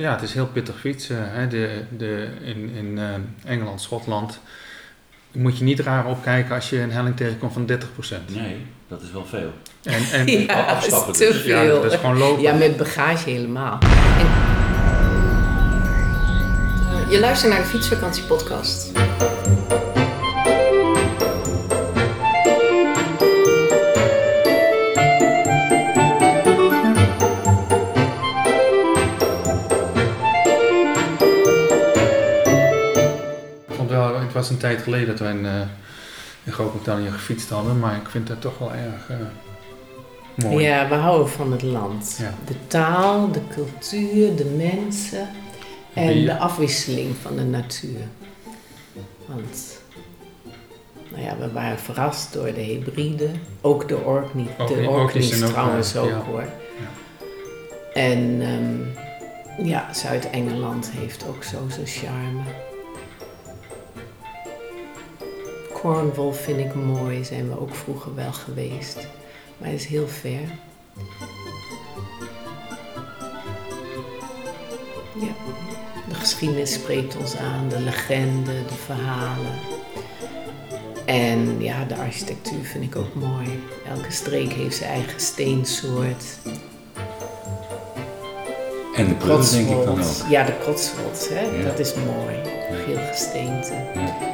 ja, het is heel pittig fietsen. Hè. De, de, in in eh, Engeland, Schotland moet je niet raar opkijken als je een helling tegenkomt van 30%. Nee, dat is wel veel. En, en, Ja, dat is afstappen te dus. ja, veel. dat is gewoon lopen. Ja, met bagage helemaal. En... Je luistert naar de Fietsvakantie podcast. Was een tijd geleden dat we in, eh in Groot-Brittannië gefietst hadden, maar ik vind het toch wel erg eh, mooi. Ja, we houden van het land. Ja. De taal, de cultuur, de mensen en Ja. de afwisseling van de natuur. Want nou ja, we waren verrast door de hybride. Ook de Orkney. De Orkneys ook, trouwens eh, ook ja. hoor. En ehm, ja, Zuid-Engeland heeft ook zo zijn charme. Cornwall vind ik mooi, zijn we ook vroeger wel geweest. Maar het is heel ver. Ja, de geschiedenis spreekt ons aan, de legende, de verhalen. En ja, de architectuur vind ik ook mooi. Elke streek heeft zijn eigen steensoort. En de kleur denk ik dan ook. Ja, de Cotswolds, hè? Ja. dat is mooi. Geel gesteente. Ja.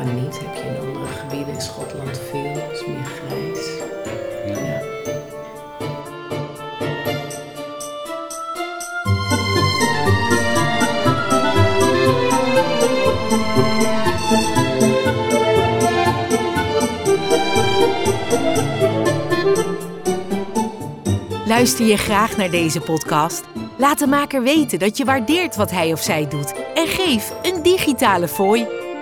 Graniet heb je in andere gebieden in Schotland veel, is meer grijs. Ja. Luister je graag naar deze podcast? Laat de maker weten dat je waardeert wat hij of zij doet en geef een digitale fooi.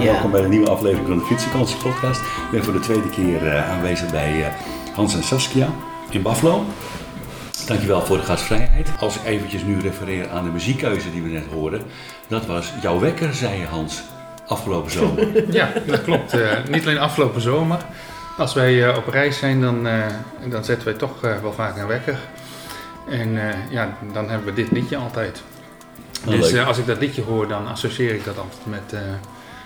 Ja. welkom bij de nieuwe aflevering van de Fietsvakantie podcast. Ik ben voor de tweede keer eh, aanwezig bij eh, Hans en Saskia in Buffalo. Dankjewel voor de gastvrijheid. Als ik eventjes nu refereer aan de muziekkeuze die we net hoorden. Dat was jouw wekker, zei je Hans, afgelopen zomer. Ja, dat klopt. Eh, niet alleen afgelopen zomer. Als wij eh, op reis zijn, dan, eh, dan zetten wij toch eh, wel vaak een wekker. En eh, ja, dan hebben we dit liedje altijd. Dus eh, als ik dat liedje hoor, dan associeer ik dat altijd met, eh,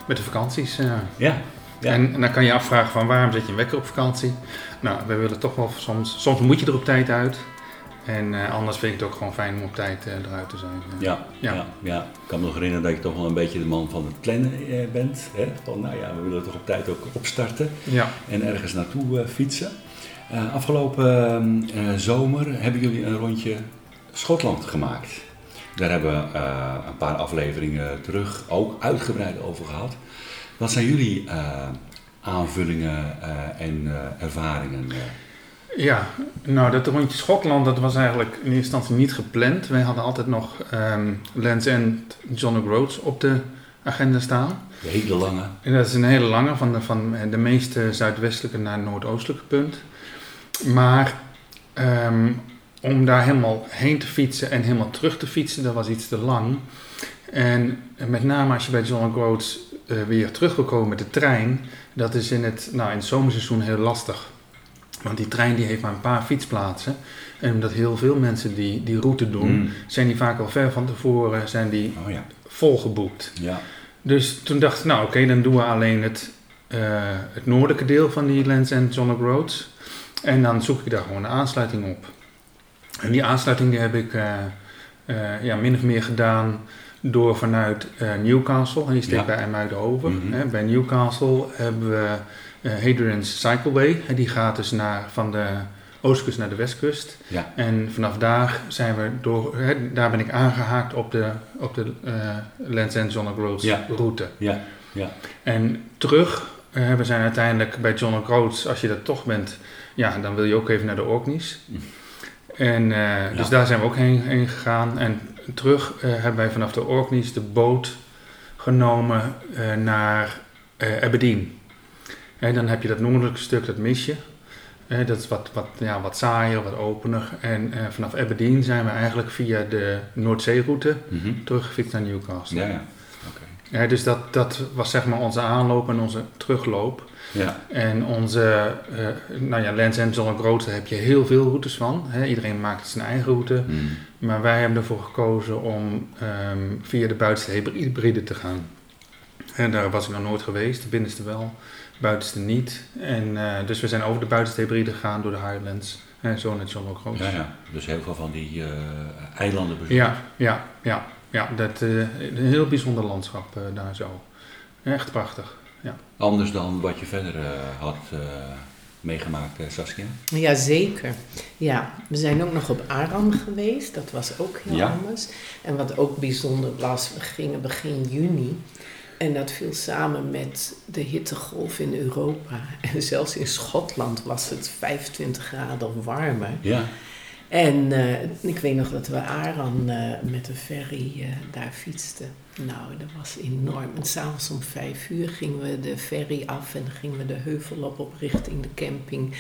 met de vakanties. eh. ja, ja. En, en dan kan je afvragen van waarom zet je een wekker op vakantie? Nou, wij willen toch wel soms, soms moet je er op tijd uit. En eh, anders vind ik het ook gewoon fijn om op tijd eh, eruit te zijn. Ja, ja. Ja. Ja, Ik kan me nog herinneren dat je toch wel een beetje de man van het plannen eh, bent. Hè? Van, nou ja, we willen toch op tijd ook opstarten Ja. en ergens naartoe eh, fietsen. Eh, afgelopen eh, zomer hebben jullie een rondje Schotland gemaakt. Daar hebben we eh, een paar afleveringen terug ook uitgebreid over gehad. Wat zijn jullie eh, aanvullingen eh, en ervaringen? Ja, nou dat rondje Schotland dat was eigenlijk in eerste instantie niet gepland. Wij hadden altijd nog ehm Land's End, John O'Groats op de agenda staan. De hele lange. En dat is een hele lange, van de, van de meest zuidwestelijke naar noordoostelijke punt. Maar ehm, om daar helemaal heen te fietsen en helemaal terug te fietsen, dat was iets te lang. En met name als je bij John Groats eh weer terug wil komen met de trein, dat is in het, nou, in het zomerseizoen heel lastig. Want die trein die heeft maar een paar fietsplaatsen. En omdat heel veel mensen die, die route doen, Mm. zijn die vaak al ver van tevoren zijn die Oh ja. volgeboekt. Ja. Dus toen dacht ik, nou oké, dan doen we alleen het, eh, het noordelijke deel van die Lens End John Roads. En dan zoek ik daar gewoon een aansluiting op. En die aansluiting die heb ik eh, eh, ja, min of meer gedaan door vanuit eh, Newcastle. En die steekt Ja. bij IJmuiden over. Mhm. Hè, bij Newcastle hebben we Hadrian's Cycleway. Die gaat dus naar, van de oostkust naar de westkust. Ja. En vanaf daar zijn we door, daar ben ik aangehaakt op de, op de Lens End John Ja. route. Ja. Ja. En terug, eh, we zijn uiteindelijk bij John O'Groats, als je dat toch bent, ja, dan wil je ook even naar de Orkneys. Mm. En eh, dus daar zijn we ook heen, heen gegaan. En terug eh, hebben wij vanaf de Orkneys de boot genomen eh, naar Aberdeen. En dan heb je dat noordelijke stuk, dat mis je. Eh, dat is wat, wat, ja, wat saaier, wat opener. En eh, vanaf Aberdeen zijn we eigenlijk via de Noordzeeroute Mhm. teruggefietst naar Newcastle. Ja. Ja, dus dat, dat was zeg maar onze aanloop en onze terugloop. Ja. En onze, eh, nou ja, Lens en John Groot heb je heel veel routes van. Hè? Iedereen maakt zijn eigen route. Mm. Maar wij hebben ervoor gekozen om ehm, via de buitenste hybride te gaan. En daar was ik nog nooit geweest, de binnenste wel, de buitenste niet. En, eh, dus we zijn over de buitenste hybride gegaan door de Highlands. En zo naar John. Ja, ja. Dus heel veel van die eh, eilanden bezoeken. Ja, ja, ja, ja. Dat, een heel bijzonder landschap daar zo. Echt prachtig. Anders dan wat je verder eh, had eh, meegemaakt, eh, Saskia. Ja, zeker. Ja, we zijn ook nog op Aram geweest. Dat was ook heel Ja. anders. En wat ook bijzonder was, we gingen begin juni. En dat viel samen met de hittegolf in Europa. En zelfs in Schotland was het 25 graden warmer. Ja. En eh, ik weet nog dat we Aran eh, met de ferry eh, daar fietsten. Nou, dat was enorm. En s'avonds om vijf uur gingen we de ferry af en dan gingen we de heuvel op, op richting de camping.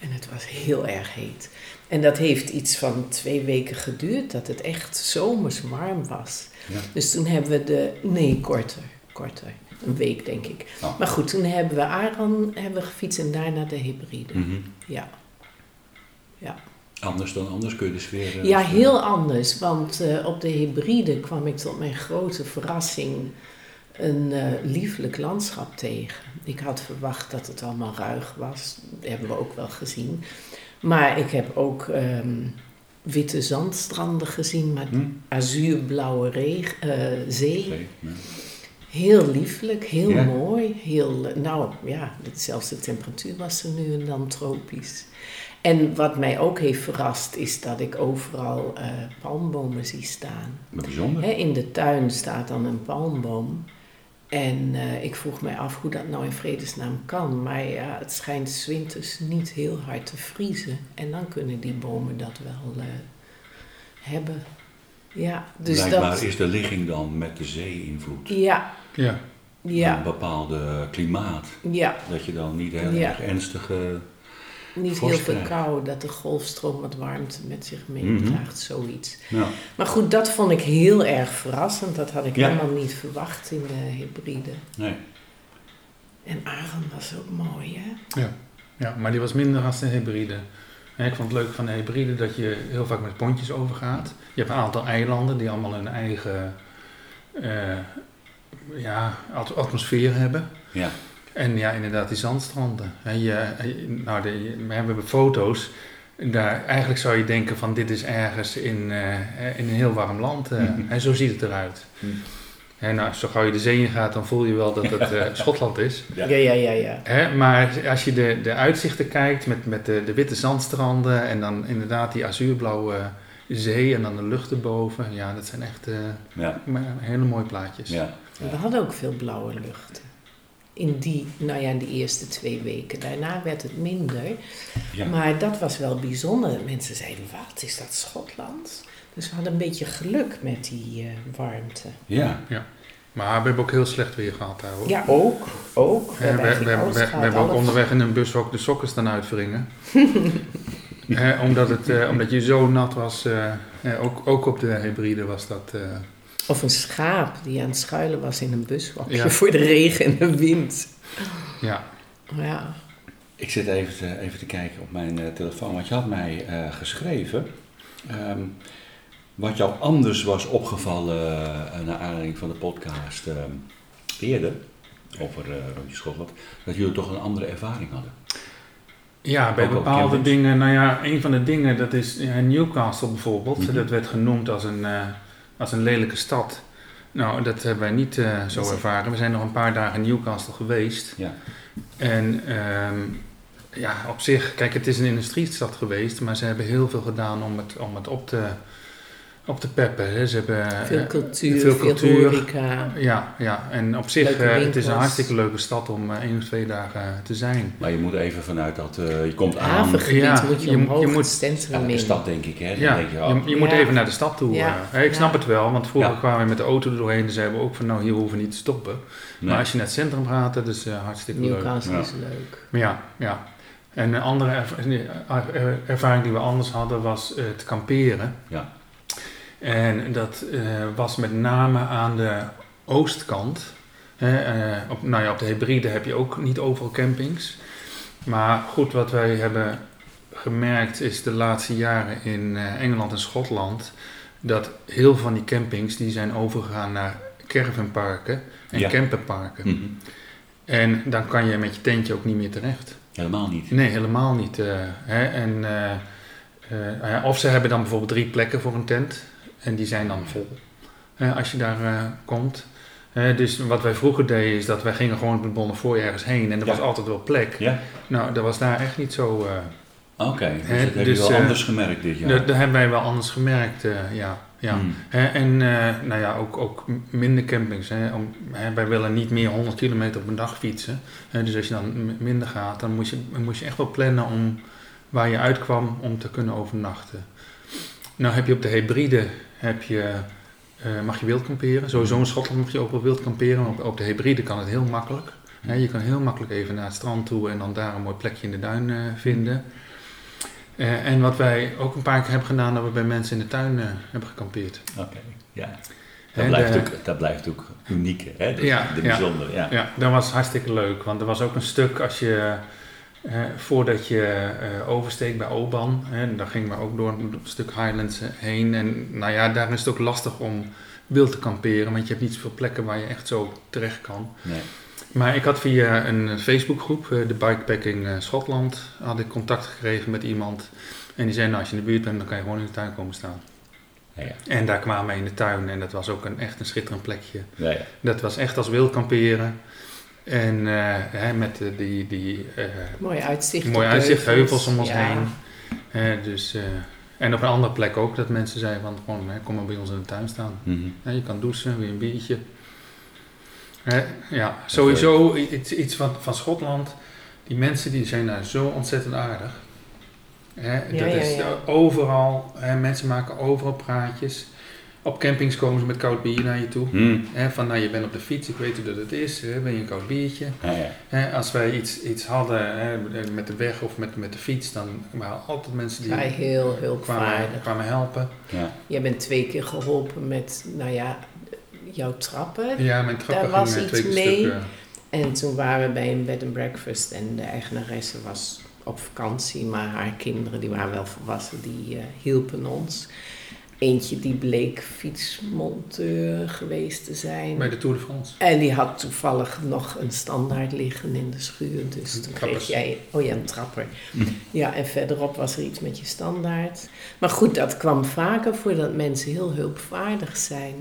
En het was heel erg heet. En dat heeft iets van twee weken geduurd, dat het echt zomers warm was. Ja. Dus toen hebben we de... Nee, korter. Korter. Een week, denk ik. Oh. Maar goed, toen hebben we Aran hebben we gefietst en daarna de hybride. Mhm. Ja. Ja. Anders dan anders kun je de sfeer... eh, Ja, heel anders. Want eh, op de hybride kwam ik tot mijn grote verrassing een eh, lieflijk landschap tegen. Ik had verwacht dat het allemaal ruig was. Dat hebben we ook wel gezien. Maar ik heb ook ehm, witte zandstranden gezien met hm? azuurblauwe reg- eh, zee. Ja. Heel lieflijk, heel Ja. mooi. Heel, nou ja, zelfs de temperatuur was er nu en dan tropisch. En wat mij ook heeft verrast is dat ik overal eh, palmbomen zie staan. Bijzonder. Hè, in de tuin staat dan een palmboom. En eh, ik vroeg mij af hoe dat nou in vredesnaam kan. Maar ja, het schijnt 's winters niet heel hard te vriezen. En dan kunnen die bomen dat wel eh, hebben. Ja, dus Blijkbaar dat... is de ligging dan met de zee-invloed. Ja, Ja, Een bepaalde klimaat. ja. Dat je dan niet heel Ja. erg ernstige... Niet heel veel kou, dat de golfstroom wat warmte met zich Mhm. meedraagt, zoiets. Ja. Maar goed, dat vond ik heel erg verrassend. Dat had ik Ja. helemaal niet verwacht in de hybride. Nee. En Aran was ook mooi, hè? ja, maar die was minder als de hybride. Ik vond het leuk van de hybride dat je heel vaak met pontjes overgaat. Je hebt een aantal eilanden die allemaal hun eigen eh, ja, at- atmosfeer hebben. Ja. En ja, inderdaad, die zandstranden. Hè, je, je- nou, de, we hebben foto's. Daar, eigenlijk zou je denken van dit is ergens in, eh, in een heel warm land. eh. Mhm. En zo ziet het eruit. Hè, nou, zo gauw je de zee in gaat, dan voel je wel dat het eh, Schotland is. Ja. Ja, ja, ja, ja. Hè, maar als je de, de uitzichten kijkt met, met de, de witte zandstranden en dan inderdaad die azuurblauwe zee en dan de lucht erboven. Ja, dat zijn echt eh, Ja. hele mooie plaatjes. Ja. En we hadden ook veel blauwe luchten. In die, nou ja, in die eerste twee weken. Daarna werd het minder. Ja. Maar dat was wel bijzonder. Mensen zeiden, wat, is dat Schotland? Dus we hadden een beetje geluk met die eh, warmte. Ja. Maar we hebben ook heel slecht weer gehad daar hoor. Ja, ook. ook. We hebben we, hebben ook onderweg in een bus ook de sokken staan uitwringen. Hè, omdat, het, eh, omdat je zo nat was. eh, eh, ook, ook op de hybride was dat. Of een schaap die aan het schuilen was in een buswakje Ja. voor de regen en de wind. ja. Ja, Ik zit even te, even te kijken op mijn eh, telefoon, want je had mij eh, geschreven. ehm, wat jou anders was opgevallen eh, naar aanleiding van de podcast ehm, eerder over eh Rondje Schotland, dat jullie toch een andere ervaring hadden. Ja, bij bepaalde dingen. Nou ja, een van de dingen, dat is ja, Newcastle bijvoorbeeld. Mhm. Dat werd genoemd als een, eh, als een lelijke stad. Nou, dat hebben wij niet eh, zo ervaren. We zijn nog een paar dagen in Newcastle geweest. Ja. En ehm, ja, op zich, kijk, het is een industriestad geweest, maar ze hebben heel veel gedaan om het, om het op, te, op te peppen. Hè. Ze hebben, veel eh, cultuur, veel veel, cultuur. horeca. ja, ja, en op zich, eh, het is een hartstikke leuke stad om eh, één of twee dagen te zijn. Maar je moet even vanuit dat, eh, je komt aan Havengebied Ja, moet je, je moet- omhoog je moet- het centrum in. stad, denk ik. Hè? Dan Ja, denk je, je, oh, je moet Ja. even naar de stad toe. Ja. eh. ik snap het wel, want vroeger Ja. kwamen we met de auto er doorheen en zeiden we ook van nou hier hoeven we niet te stoppen. nee. Maar als je naar het centrum gaat, dat is hartstikke leuk. Newcastle Ja. is leuk. Maar ja, ja. En een andere er- ervaring die we anders hadden was eh, het kamperen. Ja. En dat eh, was met name aan de oostkant. Hè, eh, op, nou ja, op de hybride heb je ook niet overal campings. Maar goed, wat wij hebben gemerkt is de laatste jaren in eh, Engeland en Schotland... dat heel veel van die campings die zijn overgegaan naar caravanparken en Ja. camperparken. Mhm. En dan kan je met je tentje ook niet meer terecht. Helemaal niet. Nee, helemaal niet. hè? En, of ze hebben dan bijvoorbeeld drie plekken voor een tent en die zijn dan vol als je daar eh, komt. Dus wat wij vroeger deden is dat wij gingen gewoon op het Bonnefoy ergens heen en er Ja. was altijd wel plek. Ja? Nou, dat was daar echt niet zo. eh Oké, dus dat heb dus, je wel eh, anders gemerkt dit jaar. dat, dat hebben wij wel anders gemerkt, ja. ja. Hmm. En nou ja, ook, ook minder campings. Hè, om, wij willen niet meer 100 kilometer op een dag fietsen. Dus als je dan minder gaat, dan moest je, moest je echt wel plannen om waar je uitkwam om te kunnen overnachten. Nou heb je op de hybride, heb je, eh, mag je wild kamperen. Sowieso in Schotland mag je ook wel wild kamperen, maar op, op de hybride kan het heel makkelijk. Hè, je kan heel makkelijk even naar het strand toe en dan daar een mooi plekje in de duin eh, vinden. Eh, en wat wij ook een paar keer hebben gedaan, dat we bij mensen in de tuin hebben gekampeerd. Oké, ja. Dat blijft, de- ook, dat blijft ook uniek, hè? De, Ja, de ja. bijzondere, ja. Ja, dat was hartstikke leuk. Want er was ook een stuk als je, voordat je eh, oversteekt bij Oban, hè, dan gingen we ook door een stuk Highlands heen. En nou ja, daar is het ook lastig om wild te kamperen, want je hebt niet zoveel plekken waar je echt zo terecht kan. Nee. Maar ik had via een Facebookgroep, eh, de Bikepacking eh, Schotland, had ik contact gekregen met iemand. En die zei, nou als je in de buurt bent, dan kan je gewoon in de tuin komen staan. Ja, ja. En daar kwamen we in de tuin en dat was ook een, echt een schitterend plekje. Ja. Dat was echt als wild kamperen. En eh, hè, met de, die, die eh, Mooi uitzicht. mooi op uitzicht, heuvels om ons Ja. heen. Dus, eh, en op een andere plek ook, dat mensen zeiden van gewoon, hè, kom maar bij ons in de tuin staan. Mhm. Hè, je kan douchen, weer een biertje. Hè, ja, sowieso iets, iets van, van Schotland. Die mensen die zijn daar zo ontzettend aardig. Hè, Ja, dat ja, is ja. overal, hè, mensen maken overal praatjes. Op campings komen ze met koud bier naar je toe. Hè, van nou, je bent op de fiets, ik weet hoe dat het is, hè, ben je een koud biertje. Ja, ja. Hè, als wij iets, iets hadden hè, met de weg of met, met de fiets, dan waren altijd mensen die Hij heel kwamen, hulpvaardig. kwamen helpen. ja. Jij bent twee keer geholpen met, nou ja, jouw trappen. Ja, mijn trappen Daar was gingen twee iets keer mee. stuk. En toen waren we bij een bed and breakfast en de eigenaresse was op vakantie, maar haar kinderen, die waren wel volwassen, die eh, hielpen ons. Eentje die bleek fietsmonteur geweest te zijn. bij de Tour de France. En die had toevallig nog een standaard liggen in de schuur. Dus toen kreeg jij... Oh ja, een trapper. Mhm. Ja, en verderop was er iets met je standaard. Maar goed, dat kwam vaker voor dat mensen heel hulpvaardig zijn.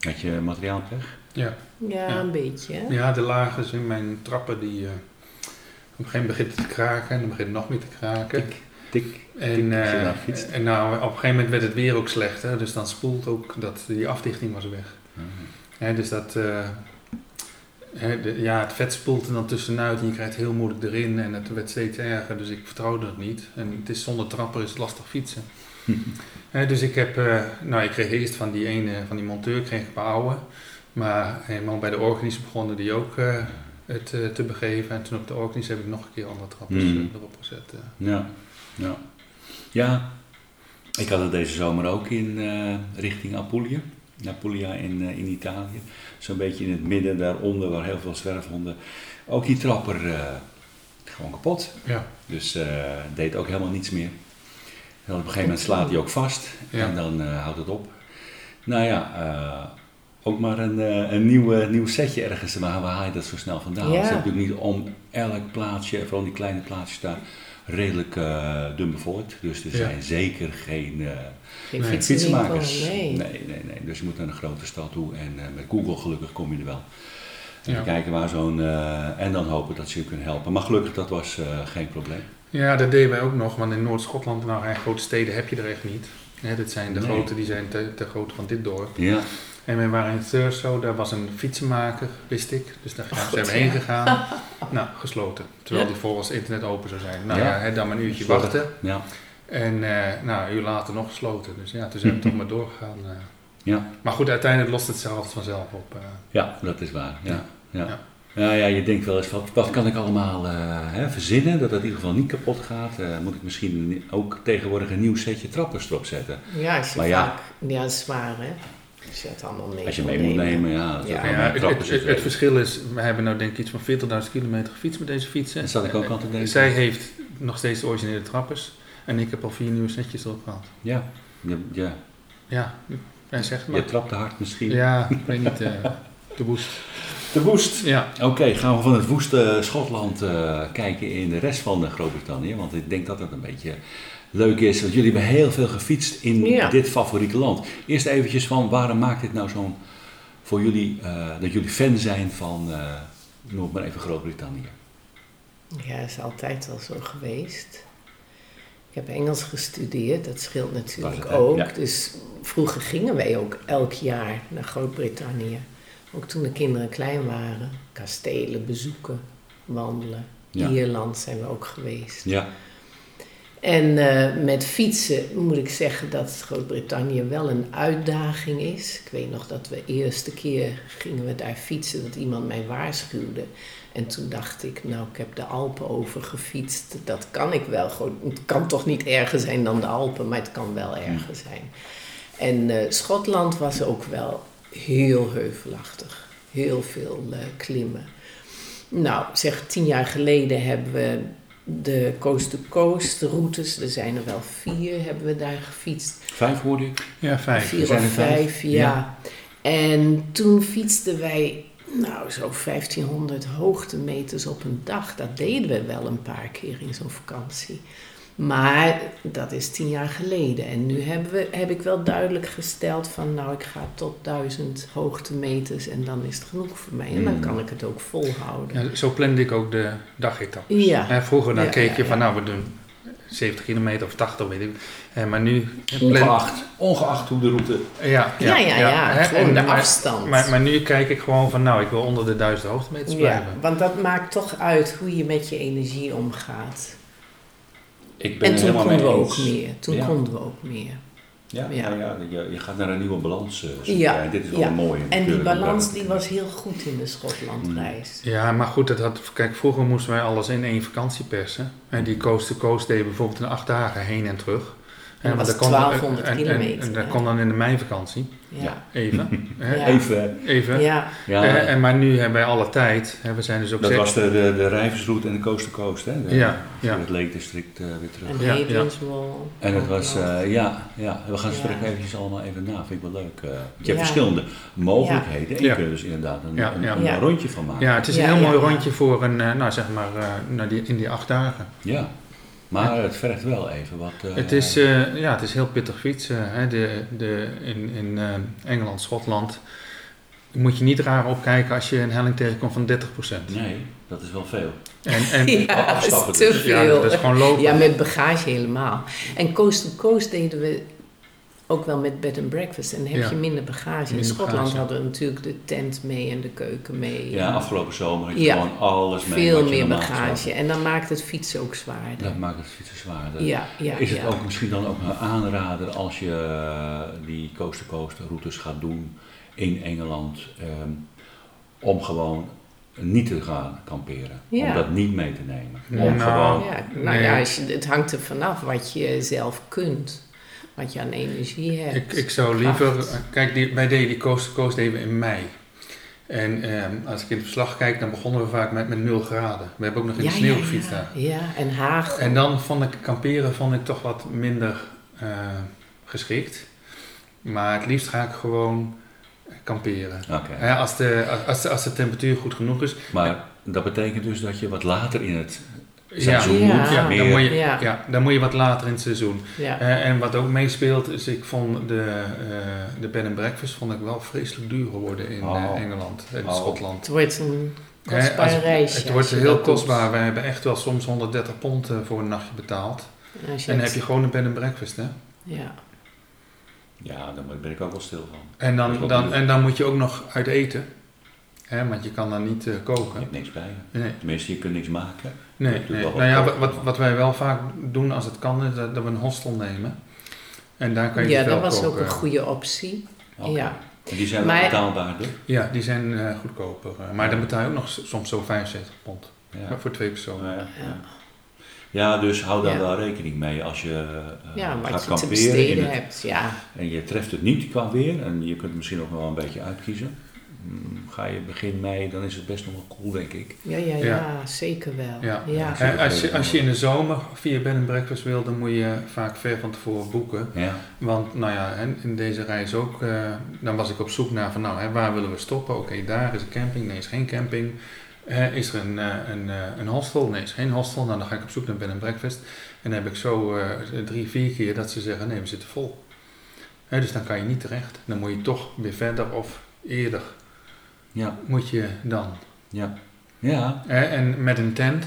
Had je materiaalpech? Ja. Ja, Ja. een beetje. hè? ja, de lagen in mijn trappen die... eh, op een gegeven moment begint het te kraken en dan begint het nog meer te kraken. Tik, tik. En, eh, fietst. en nou, op een gegeven moment werd het weer ook slechter, dus dan spoelt ook dat die afdichting was weg. Mhm. Hè, dus dat, eh, hè, de- ja, het vet spoelt er dan tussenuit en je krijgt het heel moeilijk erin en het werd steeds erger, dus ik vertrouwde het niet. En het is zonder trapper is het lastig fietsen. Hè, dus ik heb, eh, nou ik kreeg eerst van die ene, van die monteur, kreeg ik een paar oude. Maar helemaal bij de organis begonnen die ook het te begeven. En toen op de organis heb ik nog een keer andere trappers Mhm. erop gezet. Ja, ja. Ja, ik had het deze zomer ook in eh, richting Apulia. Apulia in, eh, in Italië. Zo'n beetje in het midden daaronder, waar heel veel zwerfhonden. Ook die trapper eh, gewoon kapot. Ja. Dus eh, deed ook helemaal niets meer. En op een gegeven moment slaat hij ook vast Ja. en dan eh, houdt het op. Nou ja, eh, ook maar een, eh, een nieuw, nieuw setje ergens, maar waar haal je dat zo snel vandaan? Ja. Het is natuurlijk niet om elk plaatsje, vooral die kleine plaatsjes daar, redelijk eh dun bevolkt. Dus er Ja. zijn zeker geen eh, Geen Nee, fietsenmakers. nee. nee, nee, nee. Dus je moet naar een grote stad toe en eh, met Google gelukkig kom je er wel. En Ja. kijken waar zo'n. eh, en dan hopen dat ze je kunnen helpen. Maar gelukkig, dat was eh, geen probleem. Ja, dat deden wij ook nog, want in Noord-Schotland, nou echt grote steden heb je er echt niet. Hè, dit zijn de Nee. grote, die zijn te, te groot van dit dorp. Ja, En wij waren in Thurso, daar was een fietsenmaker, wist ik. Dus daar Oh, zijn we heen ja. gegaan. nou, gesloten. Terwijl Ja. die volgens internet open zou zijn. Nou Ja. ja, hè, dan maar een uurtje wachten. ja, En eh, nou, een uur later nog gesloten. Dus ja, toen zijn we toch maar doorgegaan. eh. ja. Maar goed, uiteindelijk lost het altijd vanzelf op. eh. ja, dat is waar. Ja, ja. Ja. ja. ja, je denkt wel eens, wat, wat kan ik allemaal eh, hè, verzinnen dat het in ieder geval niet kapot gaat? Eh, moet ik misschien ook tegenwoordig een nieuw setje trappers erop zetten? Ja, je Maar ja. vaak, ja, dat is zwaar hè. Allemaal mee Als je mee moet nemen, ja. dat Ja. ja, het, het verschil is, we hebben nou denk ik iets van 40.000 kilometer gefietst met deze fietsen. Dat zat ik ook aan te denken. Zij heeft nog steeds de originele trappers. En ik heb al vier nieuwe setjes erop gehad. Ja, ja, ja. Ja, ja zeg maar. je trapt te hard misschien. Ja, ik weet niet. eh de boost. De woest. Ja. Oké, gaan we van het woeste Schotland eh, kijken in de rest van Groot-Brittannië. Want ik denk dat het een beetje leuk is. Want jullie hebben heel veel gefietst in Ja. dit favoriete land. Eerst eventjes van waarom maakt dit nou zo'n voor jullie, eh, dat jullie fan zijn van, eh noem maar even Groot-Brittannië. Ja, dat is altijd al zo geweest. Ik heb Engels gestudeerd, dat scheelt natuurlijk Dat het, ook. Ja. Dus vroeger gingen wij ook elk jaar naar Groot-Brittannië. Ook toen de kinderen klein waren. Kastelen bezoeken, wandelen. Ja. Ierland zijn we ook geweest. Ja, En eh, met fietsen moet ik zeggen dat Groot-Brittannië wel een uitdaging is. Ik weet nog dat we de eerste keer gingen we daar fietsen, dat iemand mij waarschuwde. En toen dacht ik, nou ik heb de Alpen overgefietst, dat kan ik wel. Gewoon, het kan toch niet erger zijn dan de Alpen, maar het kan wel erger zijn. En eh, Schotland was ook wel heel heuvelachtig. Heel veel eh, klimmen. Nou, zeg tien jaar geleden hebben we de coast-to-coast routes, er zijn er wel vier, hebben we daar gefietst. vijf hoorde ik. Ja, vijf. Vier zijn of er vijf? vijf, ja. En toen fietsten wij, nou, zo 1500 hoogtemeters op een dag. Dat deden we wel een paar keer in zo'n vakantie. Maar dat is tien jaar geleden. En nu hebben we, heb ik wel duidelijk gesteld van, nou, ik ga tot duizend hoogtemeters en dan is het genoeg voor mij. En dan Mm. kan ik het ook volhouden. Ja, zo plande ik ook de dagetappes. Ja. Hè, vroeger dan Ja, keek ja, je van, nou we doen 70 kilometer of 80, weet ik. Eh, maar nu... plan- Ongeacht, ongeacht hoe de route. Ja, Ja, ja, ja, hè, gewoon en- de maar- afstand. Maar, maar nu kijk ik gewoon van, nou ik wil onder de 1000 hoogtemeters Ja, blijven. want dat maakt toch uit hoe je met je energie omgaat. Ik ben En toen helemaal konden we ook meer. Toen Ja. konden we ook meer. Ja, Ja. ja, je, je gaat naar een nieuwe balans. eh, zoeken. Ja, En dit is wel ja. mooi. En die balans die was heel goed in de Schotlandreis. Ja, maar goed, dat had, kijk, vroeger moesten wij alles in één vakantie persen. En die coast to coast deden bijvoorbeeld in acht dagen heen en terug. En dat was kon dan- 1200 en- en- kilometer, En, dat ja. kon dan in de meivakantie, Ja. even. hè, Ja. Even, even. Ja. ja, Eh, en, maar nu hebben wij alle tijd. Hè, we zijn dus ook dat was de, de, de Rijversroute en de Coast to Coast, hè? De- Ja, ja. Het Lake District eh, weer terug. En Ja, ja. En het was, nog. eh, ja, ja, we gaan Ja. straks eventjes allemaal even na, vind ik wel leuk. eh, want je hebt Ja. verschillende mogelijkheden en je Ja. kunt er dus inderdaad een, Ja, een, ja. een Ja. rondje van maken. Ja, het is Ja, een heel ja, mooi ja. rondje voor een, eh, nou zeg maar, eh, nou, die, in die acht dagen. Ja. Maar het vergt wel even wat... eh, Het is, eh, ja, het is heel pittig fietsen. Hè. De, de, in in eh, Engeland, Schotland moet je niet raar opkijken als je een helling tegenkomt van 30%. Nee, dat is wel veel. En, en, ja, dat is afstappen te dus. ja, veel. dat is gewoon lopen. Ja, met bagage helemaal. En coast to coast deden we ook wel met bed and breakfast. En dan heb Ja. je minder bagage. In Schotland bagage. hadden we natuurlijk de tent mee en de keuken mee. Ja, En afgelopen zomer had je Ja. gewoon alles mee. Veel meer bagage. En dan maakt het fietsen ook zwaarder. Dat maakt het fietsen zwaarder. Ja, ja, is het ja. ook misschien dan ook een aanrader als je eh, die coast-to-coast routes gaat doen in Engeland, ehm, om gewoon niet te gaan kamperen. Om Ja. dat niet mee te nemen. Ja. Om Nou, gewoon, Ja, nou Nee. ja, als je, het hangt er vanaf wat je zelf kunt. Wat je aan energie hebt. Ik, ik zou kracht. liever, kijk, die, wij deden die coast, coast deden we in mei. En ehm, als ik in het verslag kijk, dan begonnen we vaak met, met 0 graden. We hebben ook nog in de sneeuw gefietst daar. Ja, en hagel. En dan vond ik kamperen vond ik toch wat minder eh, geschikt. Maar het liefst ga ik gewoon kamperen. Als, de, als, de, als de temperatuur goed genoeg is. Maar dat betekent dus dat je wat later in het Ja, seizoen Ja. moet. ja, meer, dan moet je, Ja. ja, dan moet je wat later in het seizoen. ja. Eh, en wat ook meespeelt is, ik vond de, eh, de bed and breakfast vond ik wel vreselijk duur geworden in Oh. eh, Engeland en Oh. Schotland. Het wordt een kostbaar als-. Het wordt heel kostbaar. We hebben echt wel soms 130 pond voor een nachtje betaald. En dan heb je gewoon een bed and breakfast, hè? Ja. Ja, daar ben ik ook wel stil van. En dan, dan, en dan moet je ook nog uit eten. Hè, want je kan dan niet eh, Je koken. hebt niks bij je. Nee, Tenminste, je kunt niks maken. nee, Je nee. Nou ja, koken. wat, wat wij wel vaak doen als het kan, is dat, dat we een hostel nemen. En daar kan je Ja, dus wel dat was ook een goede optie. Ja. En die zijn Maar- wel betaalbaarder. Ja, die zijn eh, goedkoper. eh, maar dan betaal je ook nog soms zo 75 pond. Ja. Maar voor twee personen. Ja, ja. Ja. ja, dus hou daar Ja. wel rekening mee als je eh, Ja, gaat je kamperen. in het- hebt. Ja. En je treft het niet qua weer en je kunt het misschien nog wel een beetje uitkiezen. Mm, Ga je begin mei, dan is het best nog wel cool, denk ik. Ja, ja, ja, Ja. zeker wel. Ja. Ja. Hè, als, je, als je in de zomer via bed and breakfast wil, dan moet je vaak ver van tevoren boeken. Ja, Want nou ja, hè, in deze reis ook, eh, dan was ik op zoek naar van nou, hè, waar willen we stoppen? Oké, daar is een camping, nee, is geen camping. Eh, is er een, eh, een, eh, een hostel? Nee, is geen hostel. Nou, dan ga ik op zoek naar bed and breakfast. En dan heb ik zo eh, drie, vier keer dat ze zeggen, nee, we zitten vol. Hè, dus dan kan je niet terecht. Dan moet je toch weer verder of eerder ja, moet je dan. ja. Ja, en met een tent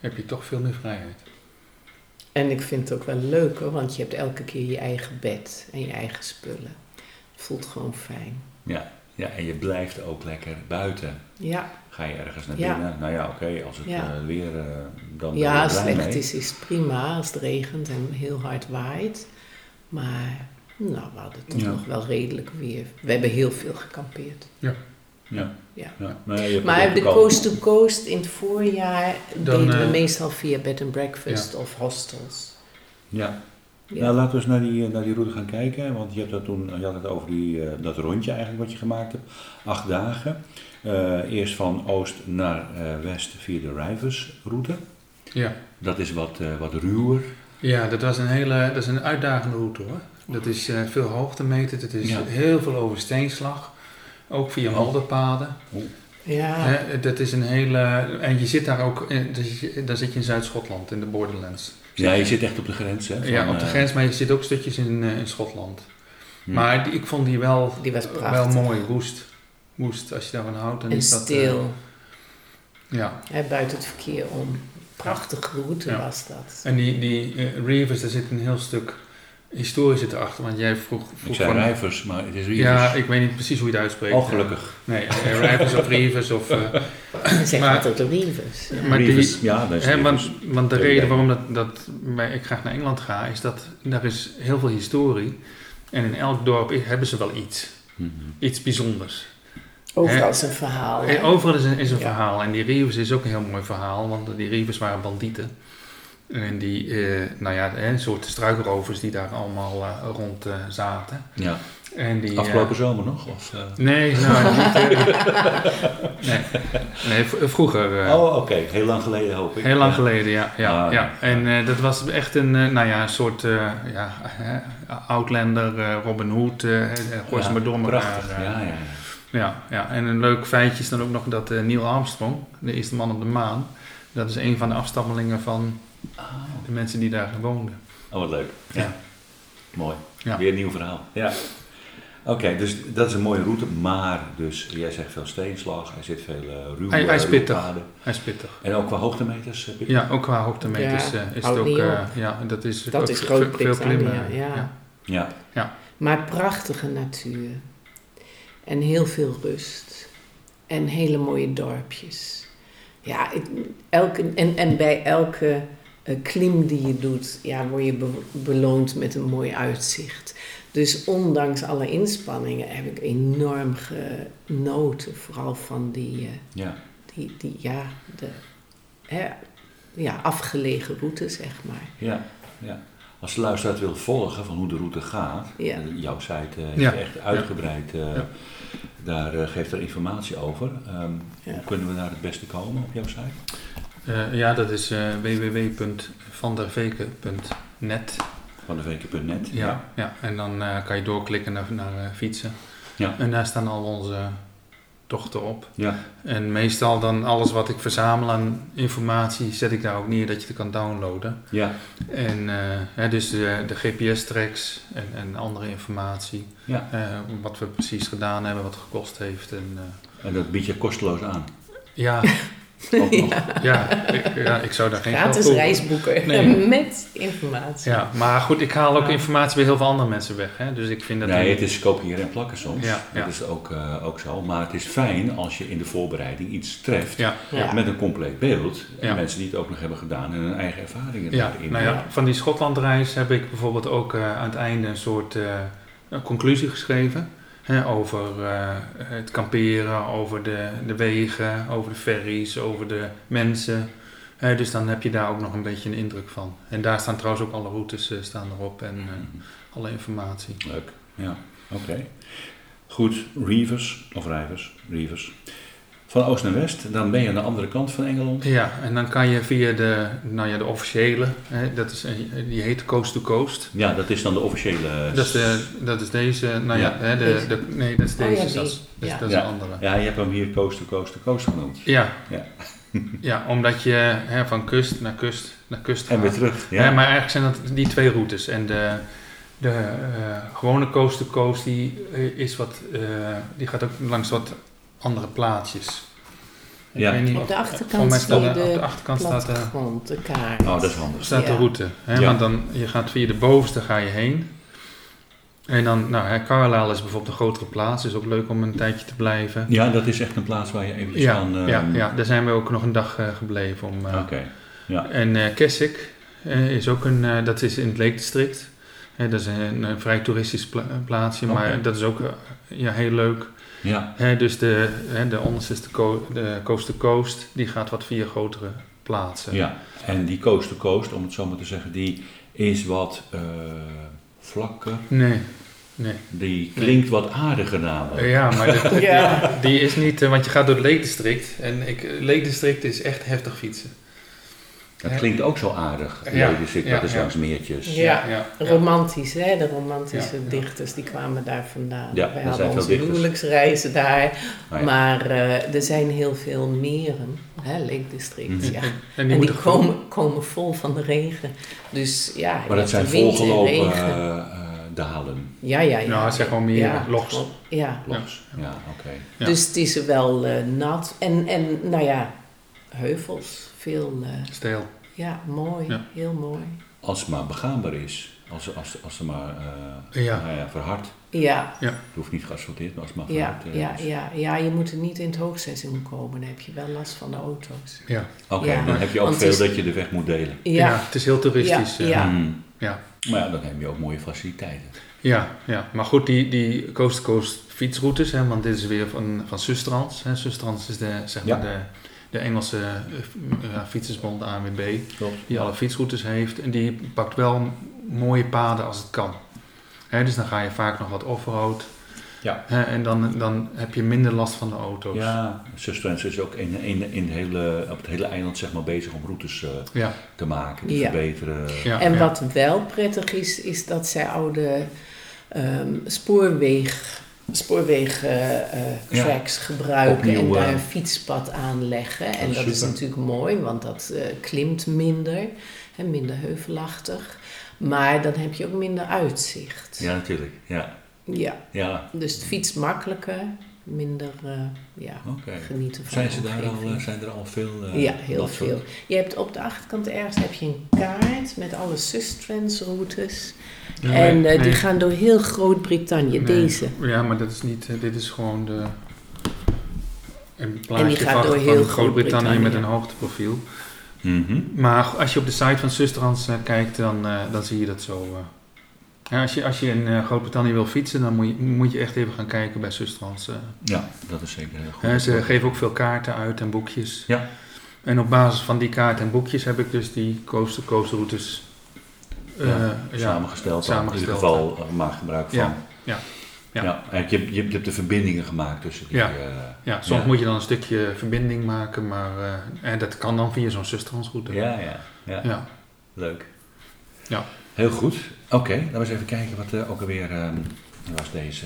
heb je toch veel meer vrijheid. En ik vind het ook wel leuk hoor, want je hebt elke keer je eigen bed en je eigen spullen. Het voelt gewoon fijn. ja, ja, en je blijft ook lekker buiten. Ja, Ga je ergens naar Ja. binnen? Nou ja, oké, als het Ja. eh, weer, eh, dan ja als het slecht mee. is, is prima. Als het regent en heel hard waait. Maar nou, we hadden toch Ja. nog wel redelijk weer. We hebben heel veel gekampeerd. Ja. Ja. Ja. Hebt Maar de ook coast to coast in het voorjaar Dan, deden we eh, meestal via bed and breakfast of hostels. Ja. Ja. Nou, laten we eens naar die, eh, naar die route gaan kijken. Want je, hebt dat toen, je had het over die, eh, dat rondje eigenlijk wat je gemaakt hebt. Acht dagen. Eh, eerst van oost naar eh, west via de Rivers route. Ja. Dat is wat, eh, wat ruwer. Ja, dat was een hele, dat is een uitdagende route hoor. Dat is eh, veel hoogte meten, het is Ja. heel veel over steenslag. Ook via Oh. modderpaden. Ja, Hè, dat is een hele, en je zit daar ook, dus daar zit je in Zuid-Schotland, in de Borderlands. Ja, je zit echt op de grens. Hè, van, ja, op de eh, grens, maar je zit ook stukjes in, eh, in Schotland. hm. Maar die- ik vond die wel, die was wel prachtig. mooi, woest. Woest, als je daarvan houdt. Dan En is dat, eh, stil, ja, hè, buiten het verkeer om. Prachtige route Ja. was dat. en die, die Reavers, daar zit een heel stuk historie zit erachter. Want jij vroeg, ik vroeg zei van- Rivers, maar het is Rivers. Ja, ik weet niet precies hoe je het uitspreekt. Oh, gelukkig. Nee, eh, Rivers of Reavers of... eh, En zeg Maar- altijd. Ja. Maar die- Rivers, ja, dat is Hè, want, Rivers. want de reden waarom dat, dat wij- ik graag naar Engeland ga, is dat daar is heel veel historie. En in elk dorp hebben ze wel iets. Mhm. Iets bijzonders. Overal is een verhaal. hè? Overal is een, is een Ja. verhaal. En die Reavers is ook een heel mooi verhaal, want die Reavers waren bandieten. En die, eh, nou ja, een soort struikrovers die daar allemaal eh, rond eh, zaten. Ja. En die, eh, Afgelopen zomer nog? Of, eh? Nee, nou, niet, eh, nee, vroeger. eh, Oh, oké. Heel lang geleden hoop ik. Heel lang Ja. geleden, ja. ja, Ah, ja. En eh, dat was echt een, eh, nou ja, een soort eh, ja, Outlander, eh, Robin Hood, eh, eh, gooi ze Ja, maar door. Prachtig, eh. ja, ja, ja. ja. En een leuk feitje is dan ook nog dat eh, Neil Armstrong, de eerste man op de maan, dat is een van de afstammelingen van de mensen die daar woonden. Oh, wat leuk. Ja. Ja. Mooi. Ja. Weer een nieuw verhaal. Ja. Oké, dus dat is een mooie route, maar dus jij zegt veel steenslag, er zit veel eh ruwe Hij- hij is pittig. Hij is pittig. En ook qua hoogtemeters heb je Ja, ook qua hoogtemeters Ja, eh, is het ook, eh, ja, dat is Dat ook is ve- veel klimmen. ja. Ja. Maar prachtige natuur. En heel veel rust. En hele mooie dorpjes. Ja, ik, elke, en, en bij elke eh, klim die je doet, ja, word je be- beloond met een mooi uitzicht. Dus ondanks alle inspanningen heb ik enorm genoten. Vooral van die, eh, Ja. die, die ja, de hè, ja, afgelegen route, zeg maar. Ja, ja. Als de luisteraar het wil volgen van hoe de route gaat, Ja. jouw site eh, Ja. echt uitgebreid, eh, Ja. daar geeft er informatie over. Ehm, Ja. Hoe kunnen we daar het beste komen op jouw site? Eh, ja, dat is eh www.vanderveken.net. Van de weken.net. Ja, ja. en dan eh, kan je doorklikken naar, naar fietsen. Ja. En daar staan al onze tochten op. Ja. En meestal dan alles wat ik verzamel aan informatie zet ik daar ook neer dat je het kan downloaden. Ja. En hè, dus de, de GPS-tracks en, en andere informatie. Ja. Wat we precies gedaan hebben, wat het gekost heeft. En, En dat bied je kosteloos aan. ja, Ja, ik, ja, ik zou daar geen Gratis geld voor- reisboeken Nee. met informatie. Ja, maar goed, ik haal ook Ja. informatie bij heel veel andere mensen weg. Hè? Dus ik vind dat... Nee, het is kopiëren en plakken soms. Ja, Dat ja. is ook, eh, ook zo. Maar het is fijn als je in de voorbereiding iets treft Ja, Ja. met een compleet beeld. En Ja. mensen die het ook nog hebben gedaan en hun eigen ervaringen ja, daarin. nou ja, van die Schotlandreis heb ik bijvoorbeeld ook eh, aan het einde een soort eh, conclusie geschreven. Hè, over eh, het kamperen, over de, de wegen, over de ferries, over de mensen. Dus dan heb je daar ook nog een beetje een indruk van. En daar staan trouwens ook alle routes eh, staan erop en eh, alle informatie. Leuk, ja, oké. Goed, Reavers, of Rijvers, Reavers. Van oost naar west, dan ben je aan de andere kant van Engeland. Ja, en dan kan je via de, nou ja, de officiële, hè, dat is, een- die heet Coast to Coast. Ja, dat is dan de officiële... Dat is, de, dat is deze, nou ja, Ja. hè, de, de, nee, dat is Oh ja, deze, dat is, dat is- Ja. dat is Ja. een andere. Ja, je hebt hem hier coast to coast to coast genoemd. Ja, Ja. ja omdat je hè, van kust naar kust naar kust En weer gaat. terug. Ja. Ja, maar eigenlijk zijn dat die twee routes. En de, de eh, gewone coast to coast, die, eh, is wat, eh, die gaat ook langs wat andere plaatsjes. Ik Ja. weet niet Op de achterkant mij staat op de de achterkant staat de, plattegrond, de kaart. Oh, dat is handig. staat de Ja. route. Hè? Ja. Want dan, je gaat via de bovenste ga je heen. En dan, nou, hè, Carlisle is bijvoorbeeld een grotere plaats. Is ook leuk om een tijdje te blijven. Ja, dat is echt een plaats waar je eventjes Ja, kan... ehm, ja, ja, daar zijn we ook nog een dag eh, gebleven. Om, eh, Oké, ja. En eh Keswick eh, is ook een, eh, dat is in het Lake District. Eh, dat is een, een vrij toeristisch pla- plaatsje, maar dat is ook eh, ja, heel leuk. Ja, Hè, dus de, hè, de onderste de, co- de coast to coast, die gaat wat via grotere plaatsen. ja. En die coast to coast, om het zo maar te zeggen, die is wat eh, vlakker. Nee, nee. Die klinkt wat aardiger namelijk. Ja, maar Ja. die is niet, eh, want je gaat door het Lake District. En ik, eh, Lake District is echt heftig fietsen. Dat klinkt ook zo aardig. Ja, Ja, dus ik, ja, dat is ja. langs meertjes. Ja. ja. Romantisch, hè? De romantische dichters die kwamen daar vandaan. Ja, Wij hadden onze huwelijksreizen daar. Ja. Maar eh, er zijn heel veel meren, hè? Lake District. Mhm. Ja. En En die, komen, komen vol van de regen. Dus ja, Maar dat zijn wind en volgelopen regen. eh, eh, dalen. Ja, ja, ja. Nou, het zijn gewoon meer gewoon- Ja. Los. Ja, oké. Ja. Dus het is wel eh, nat. En, en nou ja, heuvels. Veel, eh, stijl. ja, mooi. Ja. Heel mooi. Als het maar begaanbaar is. Als, als, als ze maar eh, Ja. nou ja, verhard. Ja, Het hoeft niet geasfalteerd, maar als het maar ja, verhard eh, ja, is. ja, ja, je moet er niet in het hoogseizoen komen. Dan heb je wel last van de auto's. Ja. Oké, Ja. dan heb je ook Want veel is- dat je de weg moet delen. Ja. Ja, het is heel toeristisch. Ja, ja. Hmm. ja. Maar ja, dan heb je ook mooie faciliteiten. Ja, ja, maar goed, die, die coast-to-coast fietsroutes, hè, want dit is weer van, van Sustrans. Hè. Sustrans is de, zeg maar Ja. de, de Engelse eh, ja, fietsersbond ANWB, Klopt. die alle fietsroutes heeft. En die pakt wel mooie paden als het kan. Hè, dus dan ga je vaak nog wat offroad. Ja. Hè, en dan, dan heb je minder last van de auto's. Ja, Sustrans is ook in, in, in het hele, op het hele eiland zeg maar, bezig om routes eh, Ja, te maken, te Ja. verbeteren. ja, En ja. wat wel prettig is, is dat zij oude ehm spoorweeg, spoorweegtracks gebruiken en daar eh, een fietspad aanleggen. En is dat is natuurlijk mooi, want dat eh, klimt minder, hè, minder heuvelachtig. Maar dan heb je ook minder uitzicht. Ja, natuurlijk. Ja, Ja, ja. dus het fietst makkelijker, minder eh, ja, genieten van Zijn, ze daar al, eh, zijn er al veel? eh, Ja, heel soort- veel. Je hebt op de achterkant ergens heb je een kaart met alle Sustrans routes. Nee, en die gaan door heel Groot-Brittannië, Nee. deze. Ja, maar dat is niet, dit is gewoon de, een plaatje gaat van, door van heel Groot-Brittannië met een hoogteprofiel. Mhm. Maar als je op de site van Sustrans kijkt, dan, eh, dan zie je dat zo, eh, Ja, als, je, als je in eh, Groot-Brittannië wil fietsen, dan moet je, moet je echt even gaan kijken bij Sustrans. eh. Ja, dat is zeker heel goed. Ze geven ook veel kaarten uit en boekjes. Ja. En op basis van die kaarten en boekjes heb ik dus die coast-to-coast routes eh, Ja, samengesteld. samengesteld, In ieder geval maak gebruik van. Ja, ja, ja. Je, hebt- je, hebt- je hebt de verbindingen gemaakt tussen die. Ja. Ja, soms Ja. moet je dan een stukje verbinding maken, maar en dat kan dan via zo'n Sustransroute. ja, ja, ja, Ja. Leuk. Ja. Heel goed. Oké, laten we eens even kijken wat eh, ook alweer ehm, was deze.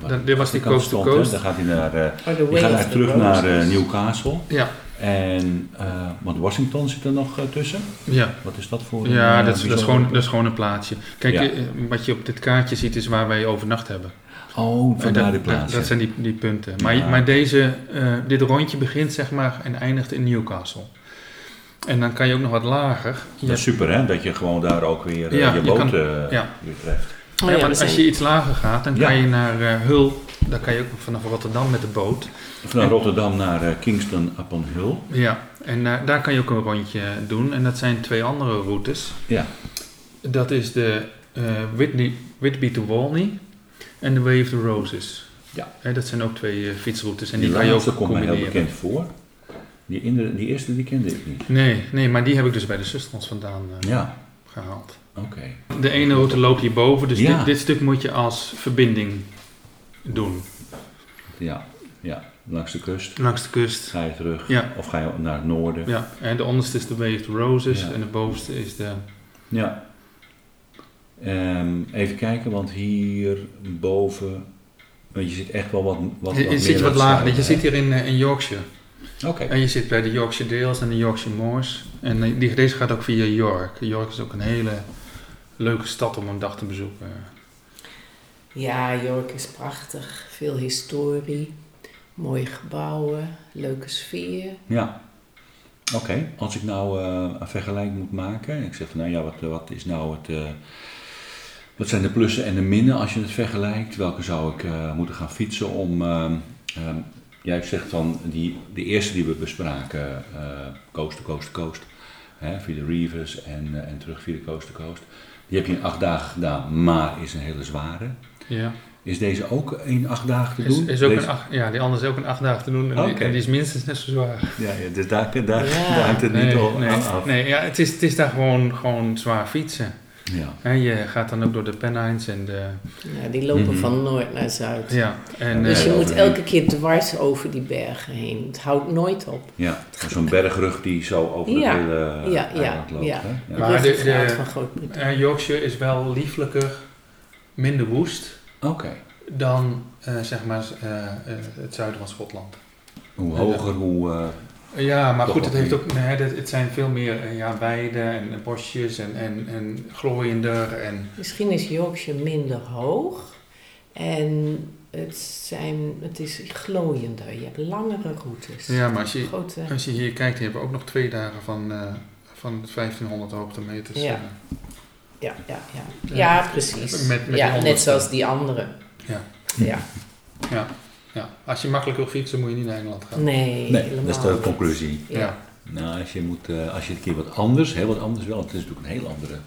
wat Dan- dit was die coast to coast. Dan gaat hij naar. eh Oh, die gaat naar terug naar eh. Newcastle. Ja, En, eh, want Washington zit er nog eh, tussen. ja. Wat is dat voor een, Ja, eh, dat is, dat, is gewoon, dat is gewoon een plaatsje. Kijk, Ja. wat je op dit kaartje ziet is waar wij overnacht hebben. Oh, vandaar dat, die dat, plaats. dat zijn die, die punten. Maar, Ja. maar deze, eh, dit rondje begint zeg maar en eindigt in Newcastle. En dan kan je ook nog wat lager. Je Dat is super, hè? Dat je gewoon daar ook weer eh, Ja, je je boot kan- eh, ja. weer treft. Oh ja, ja, maar we als je iets lager gaat, dan Ja. kan je naar eh, Hull. Dan kan je ook vanaf Rotterdam met de boot. Van En- Rotterdam naar eh, Kingston upon Hull. Ja, en eh, daar kan je ook een rondje doen. En dat zijn twee andere routes. Ja. Dat is de eh, Whitney, Whitby to Walney en de Way of the Roses. Ja. Hè, dat zijn ook twee fietsroutes. En die die, kan je ook laatste komt mij heel combineren. bekend voor. Die, in die eerste die kende ik niet. Nee, nee, maar die heb ik dus bij de Sustrans vandaan eh, Ja, gehaald. oké. De ene route loopt hierboven, dus Ja. dit, dit stuk moet je als verbinding doen. Ja, ja. Langs de kust Langs de kust. ga je terug. Ja. Of ga je naar het noorden. Ja, en de onderste is de Way of the Roses en de bovenste is de... Ja. Ehm, even kijken, want hier boven... Want je zit echt wel wat, wat, je, wat je zit wat lager, je zit hier in, eh, in Yorkshire. Oké. En je zit bij de Yorkshire Dales en de Yorkshire Moors. En eh, die, deze gaat ook via York. York is ook een hele leuke stad om een dag te bezoeken. Ja, York is prachtig. Veel historie, mooie gebouwen, leuke sfeer. Ja. Oké, als ik nou eh, een vergelijking moet maken, en ik zeg van nou ja, wat, wat is nou het, eh, wat zijn de plussen en de minnen als je het vergelijkt? Welke zou ik eh, moeten gaan fietsen om, ehm, ehm, jij zegt van die, de eerste die we bespraken, eh, coast to coast to coast, hè, via de Reavers en, eh, en terug via de coast to coast. Die heb je in acht dagen gedaan, maar is een hele zware. Ja. Is deze ook in acht dagen te Is, doen? is ook Deze- een acht, ja, die andere is ook een acht dagen te doen. En, die, Oké. en die is minstens net zo zwaar. Ja, ja, dus daar, daar, Ja. daar hangt het niet Nee, al nee, aan af. nee ja, het, is, het is daar gewoon, gewoon zwaar fietsen. Ja. Hè, je gaat dan ook door de Pennines en de... Ja, die lopen Mhm. van noord naar zuid. Ja, en, Dus eh, je moet elke keer dwars over die bergen heen. Het houdt nooit op. Ja, zo'n bergrug die zo over Ja, hele ja, ja, eiland loopt. ja. Hè? Ja. De Maar de- ruggengraat de- van Groot-Brittannië. eh, Yorkshire is wel lieflijker, minder woest Oké. dan eh, zeg maar eh, eh, het zuiden van Schotland. Hoe hoger, hoe... Ja, maar Toch goed, het, heeft ook, nee, het, het zijn veel meer eh, ja, weiden en, en bosjes en, en, en glooiender. En, Misschien is Yorkshire minder hoog. En het, zijn, het is glooiender. Je hebt langere routes. ja, maar als je, Grote, als je hier kijkt, je hebt ook nog twee dagen van, eh, van 1500 hoogtemeters. Ja. eh. ja, ja, ja. Ja. ja, precies. Met- met die ja, net zoals die andere. Ja. Ja. Ja, ja. Als je makkelijk wil fietsen, moet je niet naar Engeland gaan. Nee, dat is de niet. conclusie. Ja. Ja. Nou, als je, moet, eh, als je een keer wat anders, heel wat anders wel, het is natuurlijk een heel andere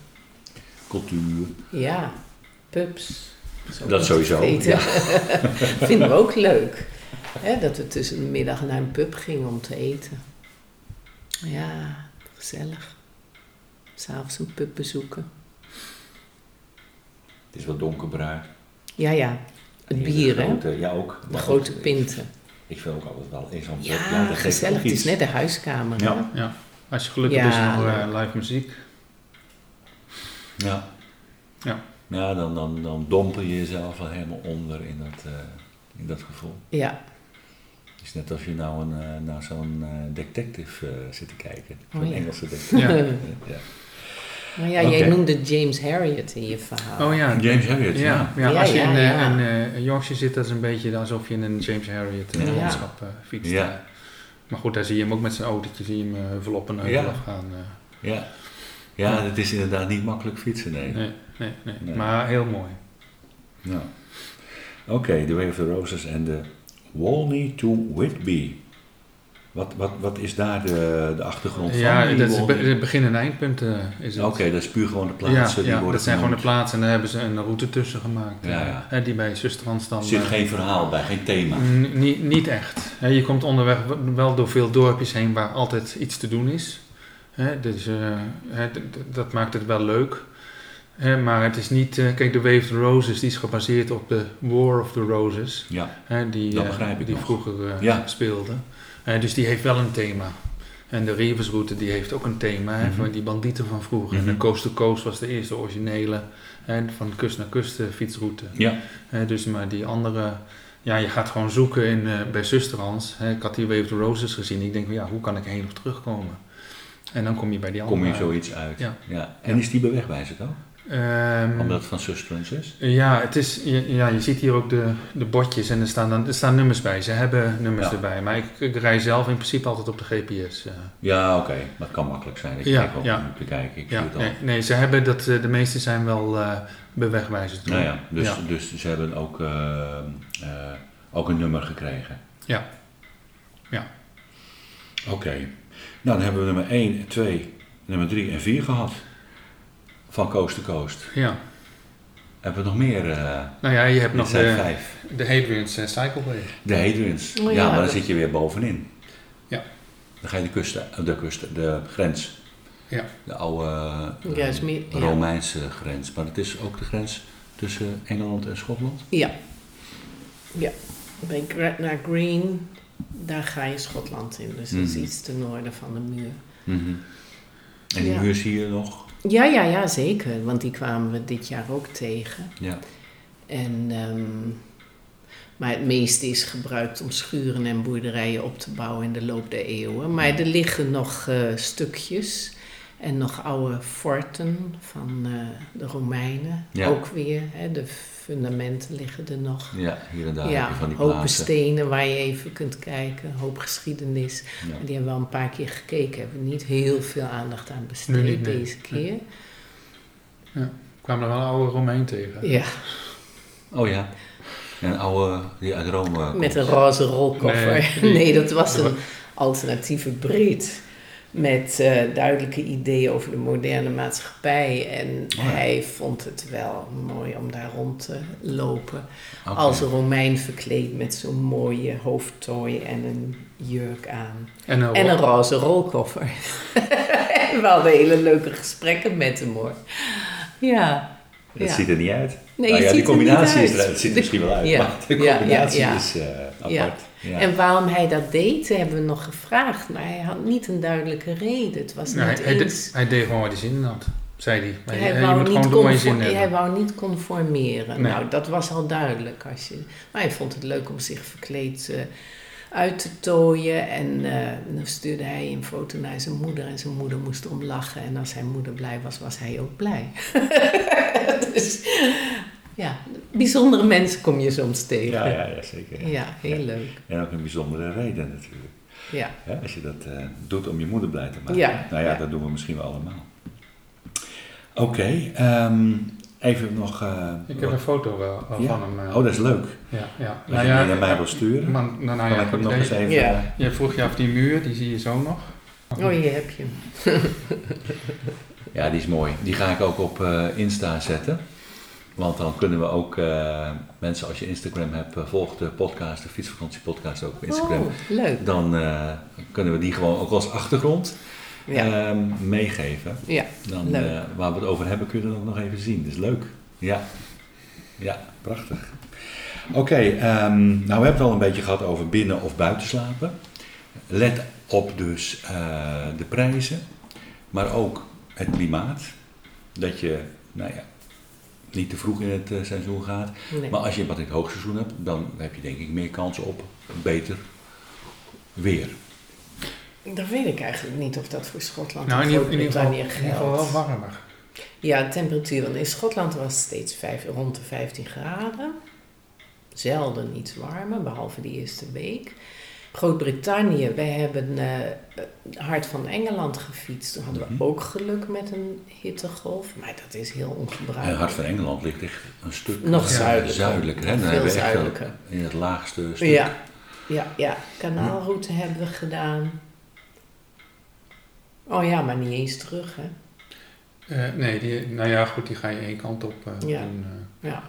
cultuur. ja, pubs. Dat sowieso, vergeten. Vinden we ook leuk. Hè, dat we tussen de middag naar een pub gingen om te eten. Ja, gezellig. S'avonds een pub bezoeken. Het is wat donkerbruin. Ja, ja. Het bier, hè? Grote, ja, ook. De grote ook- pinten. Ik vind ook altijd wel in zo'n Ja, gezellig. Het is net de huiskamer. Ja. hè? Ja. Als je geluk hebt, Ja, is nog eh, live muziek. Ja. Ja. Ja, dan, dan, dan dompel je jezelf wel helemaal onder in dat, eh, in dat gevoel. Ja. Het is net als je nou een, eh, naar zo'n eh, detective eh, zit te kijken. Zo'n Oh, ja. Engelse detective. Ja. ja. Maar ja, jij noemde James Harriet in je verhaal. Oh ja. James Harriet, ja. Ja, als je ja, in, eh, ja. in eh, Yorkshire zit, dat is een beetje alsof je in een James Harriet eh, Ja. landschap fietst. Ja. Maar goed, daar zie je hem ook met zijn autootje, zie je hem eh, een heuvel Ja. afgaan. eh. Ja. ja, het is inderdaad niet makkelijk fietsen, nee. nee, nee, nee, Nee. Maar heel mooi. Ja. Oké, The Way of the Roses en de Walney to Whitby. Wat, wat, wat is daar de, de achtergrond Ja, van? dat is de begin- en eindpunt is het. Oké, dat is puur gewoon de Ja, plaatsen die ja, worden dat zijn gewoon de plaatsen en daar hebben ze een route tussen gemaakt. Ja, eh, ja. die bij Susterans dan... Er zit eh, geen verhaal bij, geen thema. Niet, niet echt. Je komt onderweg wel door veel dorpjes heen waar altijd iets te doen is. Dus eh, dat maakt het wel leuk. Maar het is niet... kijk, de Waved Roses die is gebaseerd op de War of the Roses. Ja, die Dat begrijp ik die nog. vroeger eh, Ja. speelde. Eh, dus die heeft wel een thema. En de Reversroute die heeft ook een thema. Mhm. van die bandieten van vroeger. Mhm. En de Coast to Coast was de eerste originele. hè, van kust naar kust eh, fietsroute. ja. Hè, dus maar die andere, ja, je gaat gewoon zoeken in, eh, bij Susterans. Hè, ik had die Wave the Roses gezien. Ik denk van ja, hoe kan ik heen of terugkomen? En dan kom je bij die andere. kom je zoiets uit. Ja. En is die bewegwijzer ook? Ehm, Omdat het van Sustrans is? ja, het is, je, ja, je ziet hier ook de, de bordjes en er staan, dan, er staan nummers bij. Ze hebben nummers Ja. erbij. Maar ik, ik rij zelf in principe altijd op de GPS. eh. Ja, oké. Maar het kan makkelijk zijn. Ik Ja, kijk ja. om te kijken. Ik ja, zie het al. nee, nee, ze hebben dat, eh, de meeste zijn wel eh bewegwijzers. Nou ja, dus, Ja. dus ze hebben ook, ook een nummer gekregen. Ja. Ja. Oké. Nou, dan hebben we nummer 1, 2, nummer 3 en 4 gehad. Van Coast to Coast. ja. Hebben we nog meer? eh Nou ja, je hebt nog de, vijf. de Hadrian's eh, Cycleway. De Hadrians. Oh ja, ja, maar dan dat- zit je weer bovenin. Ja. Dan ga je de kust, eh, de kust, de grens. Ja. De oude Ja, ja. Romeinse grens. Maar het is ook de grens tussen Engeland en Schotland. Ja. Ja. Bij Gretna Green, daar ga je Schotland in. Dus dat is Mhm. iets ten noorden van de muur. Mhm. En die Ja. muur zie je nog. Ja, ja, ja, zeker. Want die kwamen we dit jaar ook tegen. Ja. En, ehm, maar het meeste is gebruikt om schuren en boerderijen op te bouwen in de loop der eeuwen. Maar er liggen nog eh, stukjes en nog oude forten van eh, de Romeinen. Ja. Ook weer, hè, de fundamenten liggen er nog. ja, hier en daar heb ja, je van die hopen plaatsen. stenen waar je even kunt kijken, een hoop geschiedenis. Ja. En die hebben we al een paar keer gekeken, hebben we niet heel veel aandacht aan besteed Nee, niet, nee. deze keer. kwamen er wel een oude Romein tegen. Ja, Oh ja. En een oude die uit Rome komt. met een roze rolkoffer. Nee, Nee, dat was een alternatieve Brit. Met eh, duidelijke ideeën over de moderne maatschappij. En Oh ja. hij vond het wel mooi om daar rond te lopen. Als een Romein verkleed met zo'n mooie hoofdtooi en een jurk aan. En een, En een ro- roze rolkoffer. We hadden hele leuke gesprekken met hem hoor. Ja. Dat ja. ziet er niet uit. Nee, nou het ja, die ziet er niet combinatie is er, het ziet er misschien wel uit, ja, maar de ja, ja, combinatie ja. is eh, apart. Ja. Ja. En waarom hij dat deed, hebben we nog gevraagd. Maar hij had niet een duidelijke reden. Het was Nou, niet hij, hij, eens... de- hij deed gewoon waar hij zin in had, zei hij. Maar je- Hij, je wou moet niet gewoon doen zin hij wou niet conformeren. Nee. Nou, dat was al duidelijk. Als je, maar hij vond het leuk om zich verkleed eh, uit te tooien. En eh, dan stuurde hij een foto naar zijn moeder. En zijn moeder moest erom lachen. En als zijn moeder blij was, was hij ook blij. dus ja, bijzondere mensen kom je soms tegen. Ja, ja, ja, zeker. Ja, heel leuk. En ook een bijzondere reden natuurlijk. Ja. Ja, als je dat eh, doet om je moeder blij te maken. Ja, Nou ja, ja. dat doen we misschien wel allemaal. Oké, ehm, even nog... eh, Ik heb wat- een foto wel, wel Ja. van hem. eh, Oh, dat is leuk. ja, ja. Als je die naar mij wil sturen, Maar, nou, nou ja, ik nog eens even... Ja. eh, Je vroeg je af die muur, die zie je zo nog. Oh, hier heb je hem. Ja, die is mooi. Die ga ik ook op eh, Insta zetten. Want dan kunnen we ook eh, mensen, als je Instagram hebt, eh, volg de podcast, de fietsvakantiepodcast ook op Instagram. Oh, leuk. Dan eh, kunnen we die gewoon ook als achtergrond Ja. ehm, meegeven. Ja, Dan, eh, waar we het over hebben, kunnen we dat nog even zien. Dat is leuk. Ja, ja prachtig. Oké, ehm, nou we hebben het al een beetje gehad over binnen of buiten slapen. Let op dus eh, de prijzen, maar ook het klimaat. Dat je, nou ja, niet te vroeg in het eh, seizoen gaat. Nee. Maar als je wat in het hoogseizoen hebt, dan heb je denk ik meer kans op beter weer. Dat weet ik eigenlijk niet of dat voor Schotland Nou, in ieder, in ieder geval, in Groot-Brittannië ieder geval wel warmer. Ja, de temperatuur. Want in Schotland was het steeds vijf, rond de 15 graden. Zelden iets warmer, behalve die eerste week. Groot-Brittannië, wij hebben eh, het hart van Engeland gefietst. Toen hadden we Mhm. ook geluk met een hittegolf. Maar dat is heel ongebruikelijk. het hart van Engeland ligt echt een stuk Nog eh, zuidelijker. zuidelijker. Hè? Dan Veel hebben we echt zuidelijker. een- in het laagste stuk. Ja, ja, ja. Kanaalroute hebben we gedaan. Oh ja, maar niet eens terug, hè? Eh, nee, die, nou ja, goed, die ga je één kant op eh, Ja. doen. eh. Ja.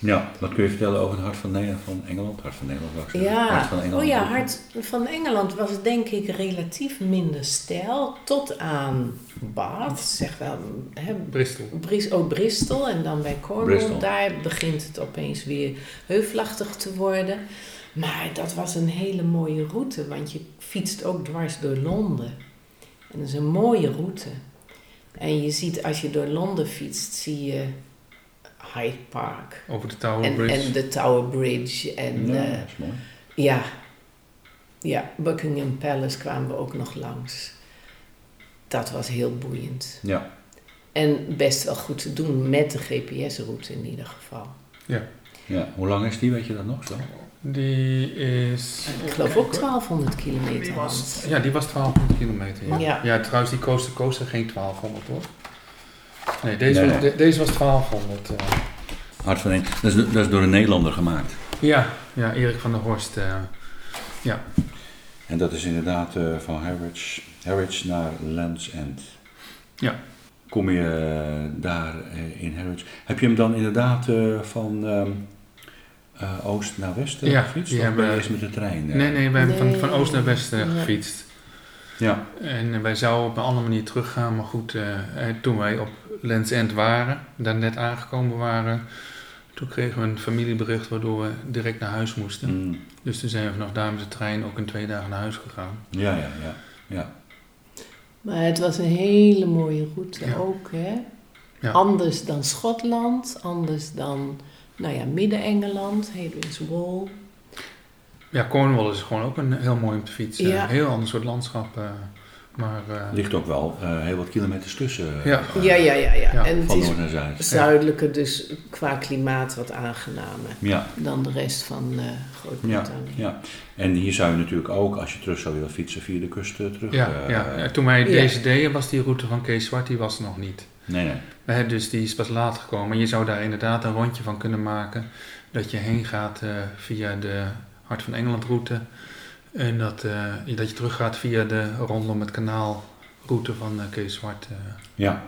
Ja, wat kun je vertellen over het hart van, Nederland, van Engeland? Hart van Nederland, zeggen. Ja, Hart van Engeland. oh ja, Hart van Engeland was denk ik relatief minder stijl tot aan Bath, zeg wel, hè, Bristol. Bris, oh, Bristol en dan bij Cornwall. Bristol. Daar begint het opeens weer heuvelachtig te worden. Maar dat was een hele mooie route, want je fietst ook dwars door Londen. En dat is een mooie route. En je ziet, als je door Londen fietst, zie je Hyde Park. Over de Tower En, Bridge. en de Tower Bridge. En Ja, eh, dat is mooi. ja. ja, Buckingham Palace kwamen we ook nog langs. Dat was heel boeiend. Ja, En best wel goed te doen met de GPS-route in ieder geval. ja. Hoe lang is die, weet je dat nog zo? Die is... Ik geloof ook 1200 kilometer. Die Hans. was, ja, die was 1200 kilometer. Ja, Ja. ja. trouwens, die coaster coaster geen 1200 hoor. Nee, deze, Nee, was, de- deze was 1200. eh. Hart van Engeland. Dat is, dat is door een Nederlander gemaakt. ja, ja, Erik van der Horst. eh, En dat is inderdaad eh, van Harwich, Harwich naar Land's End. Ja. Kom je daar eh, in Harwich. Heb je hem dan inderdaad eh, van ehm, eh, oost naar west eh, Ja, gefietst? die Of ben je hebben- eerst met de trein? eh? nee, nee, wij hebben van, oost naar west gefietst. Ja, En wij zouden op een andere manier teruggaan, maar goed, toen wij op Land's End waren, daar net aangekomen waren, toen kregen we een familiebericht waardoor we direct naar huis moesten. Mm, Dus toen zijn we vanaf daar met de trein ook in twee dagen naar huis gegaan. ja, ja, ja. ja. Maar het was een hele mooie route Ja. ook, hè? Ja. Anders dan Schotland, anders dan, nou ja, Midden-Engeland, Hadrian's Wall. Ja, Cornwall is gewoon ook een heel mooi om te fietsen. Ja. Een heel ander soort landschap. eh, maar eh, ligt ook wel eh, heel wat kilometers tussen. Ja. Ja, ja, ja, ja. Ja, en het Van is noord naar zuid. zuidelijker, dus qua klimaat wat aangenamer Ja, dan de rest van eh, Groot-Brittannië. ja. En hier zou je natuurlijk ook, als je terug zou willen fietsen, via de kust eh, terug. ja, eh, ja. Ja, toen wij Ja. deze deden was die route van Kees Zwart, die was nog niet. Nee, nee. Dus die is pas later gekomen. En je zou daar inderdaad een rondje van kunnen maken. Dat je heen gaat eh, via de Hart van Engeland route. En dat, eh, dat je terug gaat via de rondom het kanaal route van eh, Kees Zwart. eh. Ja.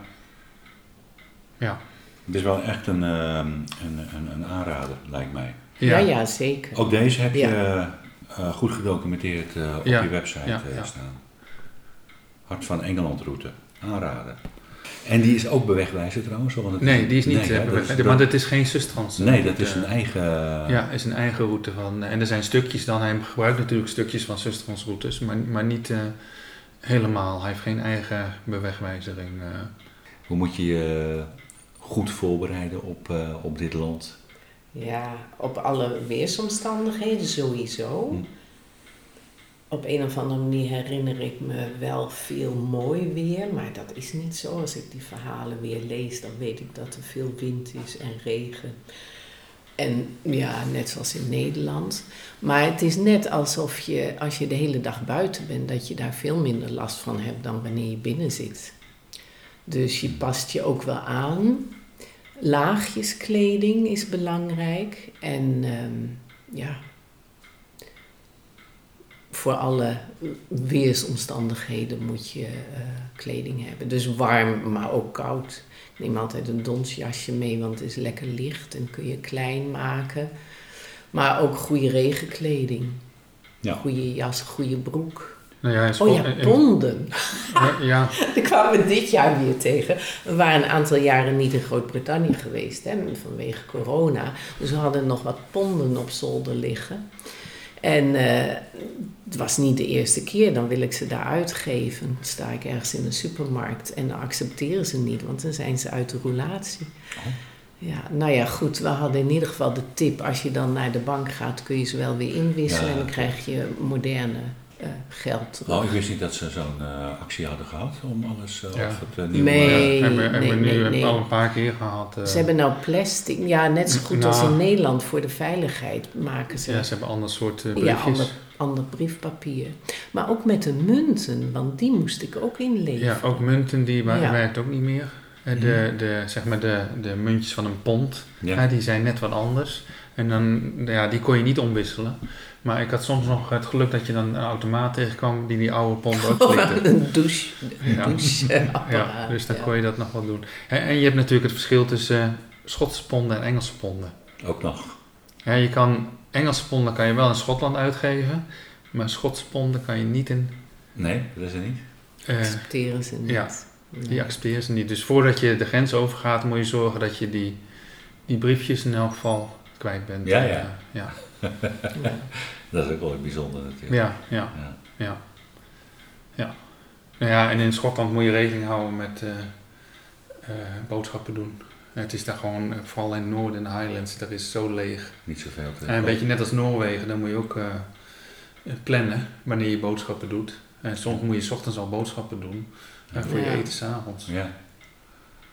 Ja. Het is wel echt een, ehm, een, een, een aanrader, lijkt mij. Ja, ja, zeker. Ook deze heb je Ja. Eh, goed gedocumenteerd eh, op Ja, je website ja, eh, ja. staan. Hart van Engeland route, aanraden. En die is ook bewegwijzer trouwens? Want het Nee, die is niet. Nee, hè, dat bewe- is- maar dat is geen Sustrans. nee, dat is een eigen... Ja, is een eigen route van. En er zijn stukjes dan. Hij gebruikt natuurlijk stukjes van Sustrans routes, maar, maar niet helemaal. Hij heeft geen eigen bewegwijzering. Hoe moet je je goed voorbereiden op, op dit land? Ja, op alle weersomstandigheden sowieso. Hm. Op een of andere manier herinner ik me wel veel mooi weer, maar dat is niet zo. Als ik die verhalen weer lees, dan weet ik dat er veel wind is en regen. En ja, net zoals in Nederland. Maar het is net alsof je, als je de hele dag buiten bent, dat je daar veel minder last van hebt dan wanneer je binnen zit. Dus je past je ook wel aan. Laagjes kleding is belangrijk. En ehm, ja, voor alle weersomstandigheden moet je eh, kleding hebben. Dus warm, maar ook koud. Ik neem altijd een donsjasje mee, want het is lekker licht en kun je klein maken. Maar ook goede regenkleding. Ja. Goede jas, goede broek. Nou ja, Oh ja, ponden. Ja, Die kwamen we dit jaar weer tegen. We waren een aantal jaren niet in Groot-Brittannië geweest hè, vanwege corona. Dus we hadden nog wat ponden op zolder liggen. En eh, het was niet de eerste keer, dan wil ik ze daar uitgeven. Dan sta ik ergens in de supermarkt en dan accepteren ze niet, want dan zijn ze uit de roulatie. Ja, nou ja, goed, we hadden in ieder geval de tip, als je dan naar de bank gaat, kun je ze wel weer inwisselen Ja. en dan krijg je moderne geld terug. Oh, ik wist niet dat ze zo'n eh, actie hadden gehad om alles, eh, Ja. of het eh, nieuwe... Nee. ja, hebben, hebben we nee, nu nee, nee. al een paar keer gehad. eh. Ze hebben nou plastic, ja, net zo goed als Nou. in Nederland voor de veiligheid maken ze ja, ze hebben ander soort eh, ja, briefjes. ander, ander briefpapier. Maar ook met de munten, want die moest ik ook inleveren. Ja, ook munten die wa- Ja. werkt ook niet meer. Eh, De, de, zeg maar de, de muntjes van een pond, Ja. die zijn net wat anders. En dan, ja, die kon je niet omwisselen. Maar ik had soms nog het geluk dat je dan een automaat tegenkwam die die oude pond uitslikte. een douche. Een Ja. doucheapparaat, Ja, dus dan ja. kon je dat nog wel doen. En, en je hebt natuurlijk het verschil tussen eh, Schotse ponden en Engelse ponden. Ook nog. Ja, je kan, Engelse ponden kan je wel in Schotland uitgeven, maar Schotse ponden kan je niet in... Nee, dat is er niet. eh, Accepteren ze niet. ja. Nee. die accepteren ze niet. Dus voordat je de grens overgaat, moet je zorgen dat je die, die briefjes in elk geval kwijt bent. Ja, ja. Ja. Dat is ook wel bijzonder natuurlijk. Ja, ja, Ja. ja. ja. Nou ja, en in Schotland moet je rekening houden met eh, eh, boodschappen doen. Het is daar gewoon, eh, vooral in het noorden, in de Highlands, daar is zo leeg. Niet zoveel te En een beetje net als Noorwegen, dan moet je ook eh, plannen wanneer je boodschappen doet. En soms moet je 's ochtends al boodschappen doen en voor je eten s'avonds. Ja,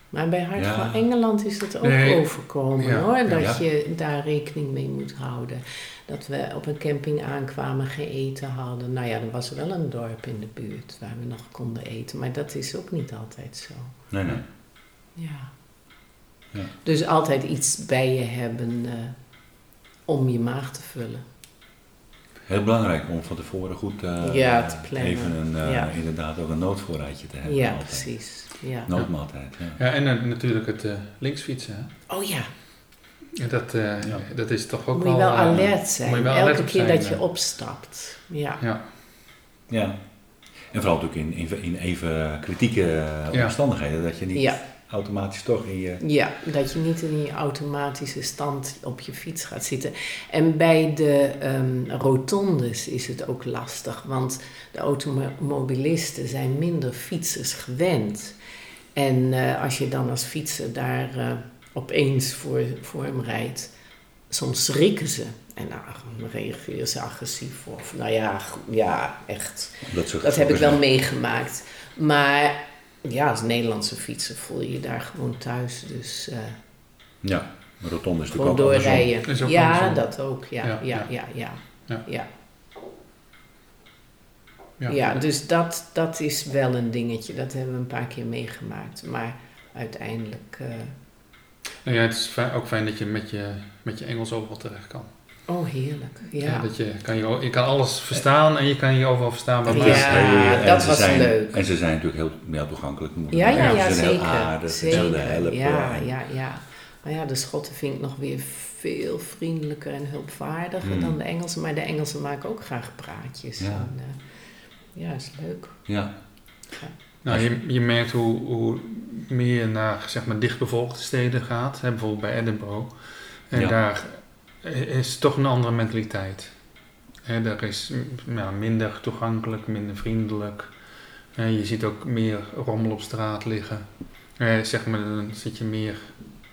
Maar bij Hart van Engeland is het ook Nee. overkomen hoor. Dat je daar rekening mee moet houden. Dat we op een camping aankwamen, geen eten hadden. Nou ja, er was wel een dorp in de buurt waar we nog konden eten. Maar dat is ook niet altijd zo. nee, nee. Ja. Ja. Dus altijd iets bij je hebben eh, om je maag te vullen. Heel belangrijk om van tevoren goed eh, Ja, te plannen. even een, eh, Ja. inderdaad ook een noodvoorraadje te hebben. ja, altijd. precies. Ja. Noodmaaltijd, ja. Ja, en eh, natuurlijk het eh, linksfietsen. Hè? Oh ja, Ja, Dat, eh, Ja. dat is toch ook moet je wel eh, alert zijn. moet je wel alert Elke op keer zijn, dat je opstapt. Ja. Ja, Ja. En vooral natuurlijk in, in, in even kritieke Ja. omstandigheden, dat je niet Ja. Automatisch toch in je... Ja, dat je niet in die automatische stand op je fiets gaat zitten. En bij de ehm, rotondes is het ook lastig, want de automobilisten zijn minder fietsers gewend. En eh, als je dan als fietser daar eh, opeens voor, voor hem rijdt, soms schrikken ze. En nou, dan reageren ze agressief. Of nou ja, ja echt. Dat, heb ik wel meegemaakt. Maar ja, als Nederlandse fietser voel je je daar gewoon thuis. Dus eh, Ja, maar rotonde is natuurlijk ook doorrijden. Is ook Ja, andersom. dat ook. Ja, ja, Ja, ja, ja. Ja. ja. ja. Ja, dus dat, dat is wel een dingetje. Dat hebben we een paar keer meegemaakt. Maar uiteindelijk... eh, Nou ja, het is fijn- ook fijn dat je met je, met je Engels overal terecht kan. Oh, heerlijk. Ja. Ja, dat je, kan je, je kan alles verstaan en je kan je overal verstaan. Maar Ja. Dat was zijn, leuk. En ze zijn natuurlijk heel ja, toegankelijk. ja, ja, ja, ze zijn zeker. heel aardig, ze willen zeker. helpen. Ja, en- ja, ja. Maar ja, de Schotten vind ik nog weer veel vriendelijker en hulpvaardiger Hmm. dan de Engelsen. Maar de Engelsen maken ook graag praatjes. Ja. En, eh, ja, is leuk. Ja, Nou, je, je merkt hoe, hoe meer je naar zeg maar, dichtbevolkte steden gaat. Hè, bijvoorbeeld bij Edinburgh. En Ja. daar is toch een andere mentaliteit. Daar is mm, ja, minder toegankelijk, minder vriendelijk. Je ziet ook meer rommel op straat liggen. Eh, zeg maar, dan zit je meer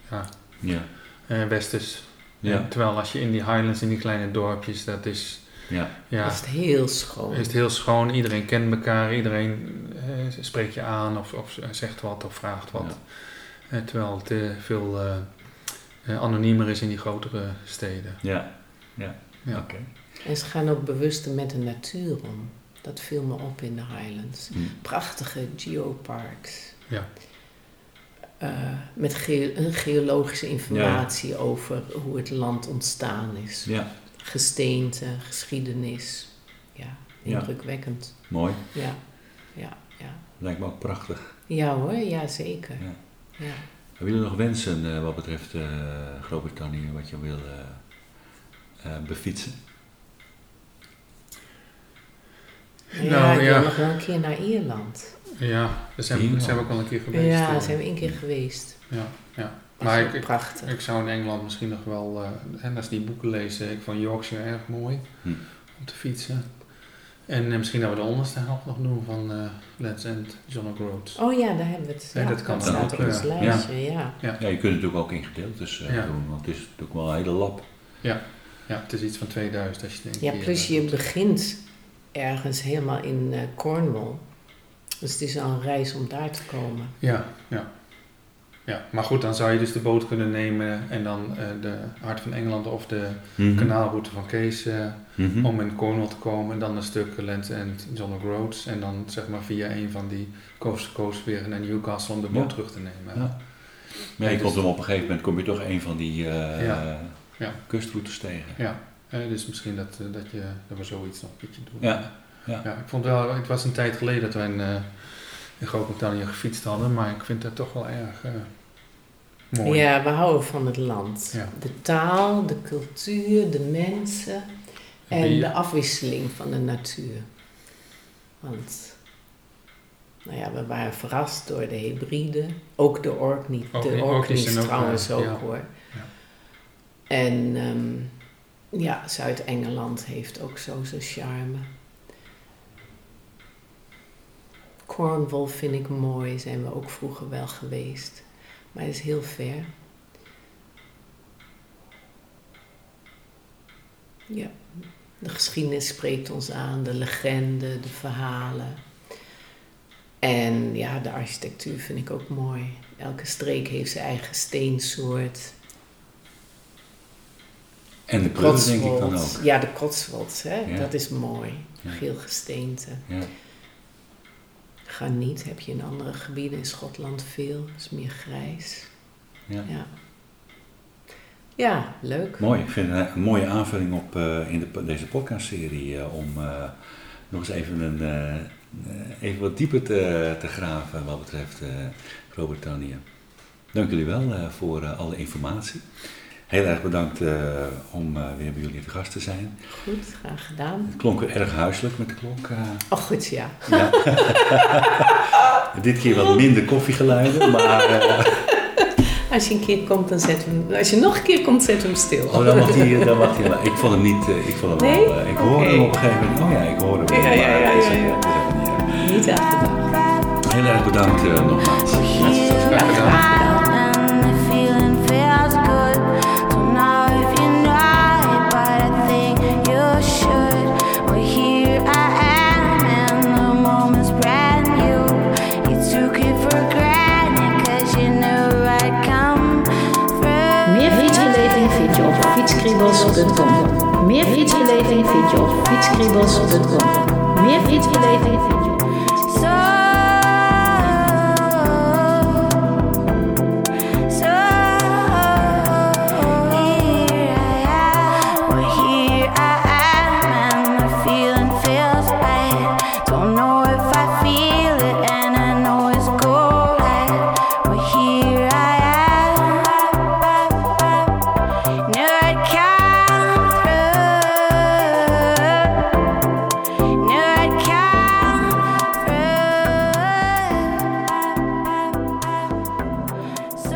ja, ja, eh, westers. ja, terwijl als je in die highlands, in die kleine dorpjes, dat is, ja. is het heel schoon. is het heel schoon. Iedereen kent elkaar, iedereen eh, spreekt je aan of, of zegt wat of vraagt wat. Eh, terwijl het eh, veel eh, anoniemer is in die grotere steden. ja. ja. Ja. Oké. En ze gaan ook bewuster met de natuur om. Dat viel me op in de Highlands. Hm. Prachtige geoparks. Ja. Eh, met ge- een geologische informatie over hoe het land ontstaan is. Ja, Gesteente, geschiedenis. Ja, Ja. indrukwekkend. mooi. Ja, ja, ja. Lijkt me ook prachtig. Ja hoor, ja zeker. Ja. Hebben jullie nog wensen eh, wat betreft eh, Groot-Brittannië, wat je wil eh, eh, befietsen? Ja, Nou, ik ja. wil nog wel een keer naar Ierland. Ja, daar zijn, we, Ierland. zijn we ook al een keer geweest. Ja, daar zijn we één keer geweest. Ja, ja. Maar ik, ik, prachtig. ik zou in Engeland misschien nog wel, eh, en als die boeken lezen, ik vond Yorkshire erg mooi Hm. om te fietsen. En eh, misschien dat we de onderste helft nog doen van eh Let's End, John O'Groats. Oh ja, daar hebben we het. Ja, Ja, dat kan dat dan staat ook, op ons ja. lijstje, ja. Ja, je kunt het natuurlijk ook in gedeeltes eh, Ja. doen, want het is natuurlijk wel een hele lab. Ja, het is iets van 2000 als je denkt. Ja, plus je begint ergens helemaal in eh, Cornwall. Dus het is al een reis om daar te komen. Ja, ja. Ja, maar goed, dan zou je dus de boot kunnen nemen en dan eh, de Hart van Engeland of de Mhm. kanaalroute van Kees eh, Mhm. om in Cornwall te komen. En dan een stuk Lent en John O'Groats. En dan zeg maar via een van die coast to coast weer naar Newcastle om de boot Ja. terug te nemen. Ja. Maar je dus- komt hem op een gegeven moment, kom je toch een van die eh, Ja. Ja. Kustroutes tegen. Ja, dus misschien dat, dat, je, dat we zoiets nog een keertje doen. Ja, ja. Ik vond wel, het was een tijd geleden dat wij in, in Groot-Brittannië gefietst hadden, maar ik vind dat toch wel erg mooi. Ja, we houden van het land. Ja. De taal, de cultuur, de mensen en de afwisseling van de natuur. Want, nou ja, we waren verrast door de hybride. Ook de Orkney. De Orkneys Orkneys zijn ook, trouwens ook ja. hoor. En ehm, ja, Zuid-Engeland heeft ook zo zijn charme. Cornwall vind ik mooi, zijn we ook vroeger wel geweest. Maar het is heel ver. Ja, de geschiedenis spreekt ons aan, de legende, de verhalen. En ja, de architectuur vind ik ook mooi. Elke streek heeft zijn eigen steensoort. En de kleuren denk ik dan ook. Ja, de Cotswolds, hè? Ja. dat is mooi. Ja. Geel gesteente. Ja. Graniet heb je in andere gebieden in Schotland veel. is meer grijs. Ja. Ja, ja leuk. Mooi, ik vind het een mooie aanvulling op eh, in de, deze podcastserie eh, om eh, nog eens even, een, even wat dieper te, te graven wat betreft Groot-Brittannië. Dank jullie wel voor alle informatie. Heel erg bedankt eh, om eh, weer bij jullie te gast te zijn. Goed, graag gedaan. Het klonk erg huiselijk met de klok. eh. Oh, goed, ja. ja. Dit keer wat minder koffiegeluiden, maar Als je een keer komt, dan zet hem... Als je nog een keer komt, zet hem stil. oh, dan mag hij, dan mag hij, maar ik vond hem niet, ik vond hem Nee? wel, ik hoorde hem op een gegeven moment, oh ja, ik hoorde hem. Ja, ja, maar ja, ja, niet uitgedacht. Heel erg bedankt nogmaals. Graag gedaan. fietskriebels.com. Meer fietsbeleving vind je op fietskriebels.com. Meer fietsbeleving vind je op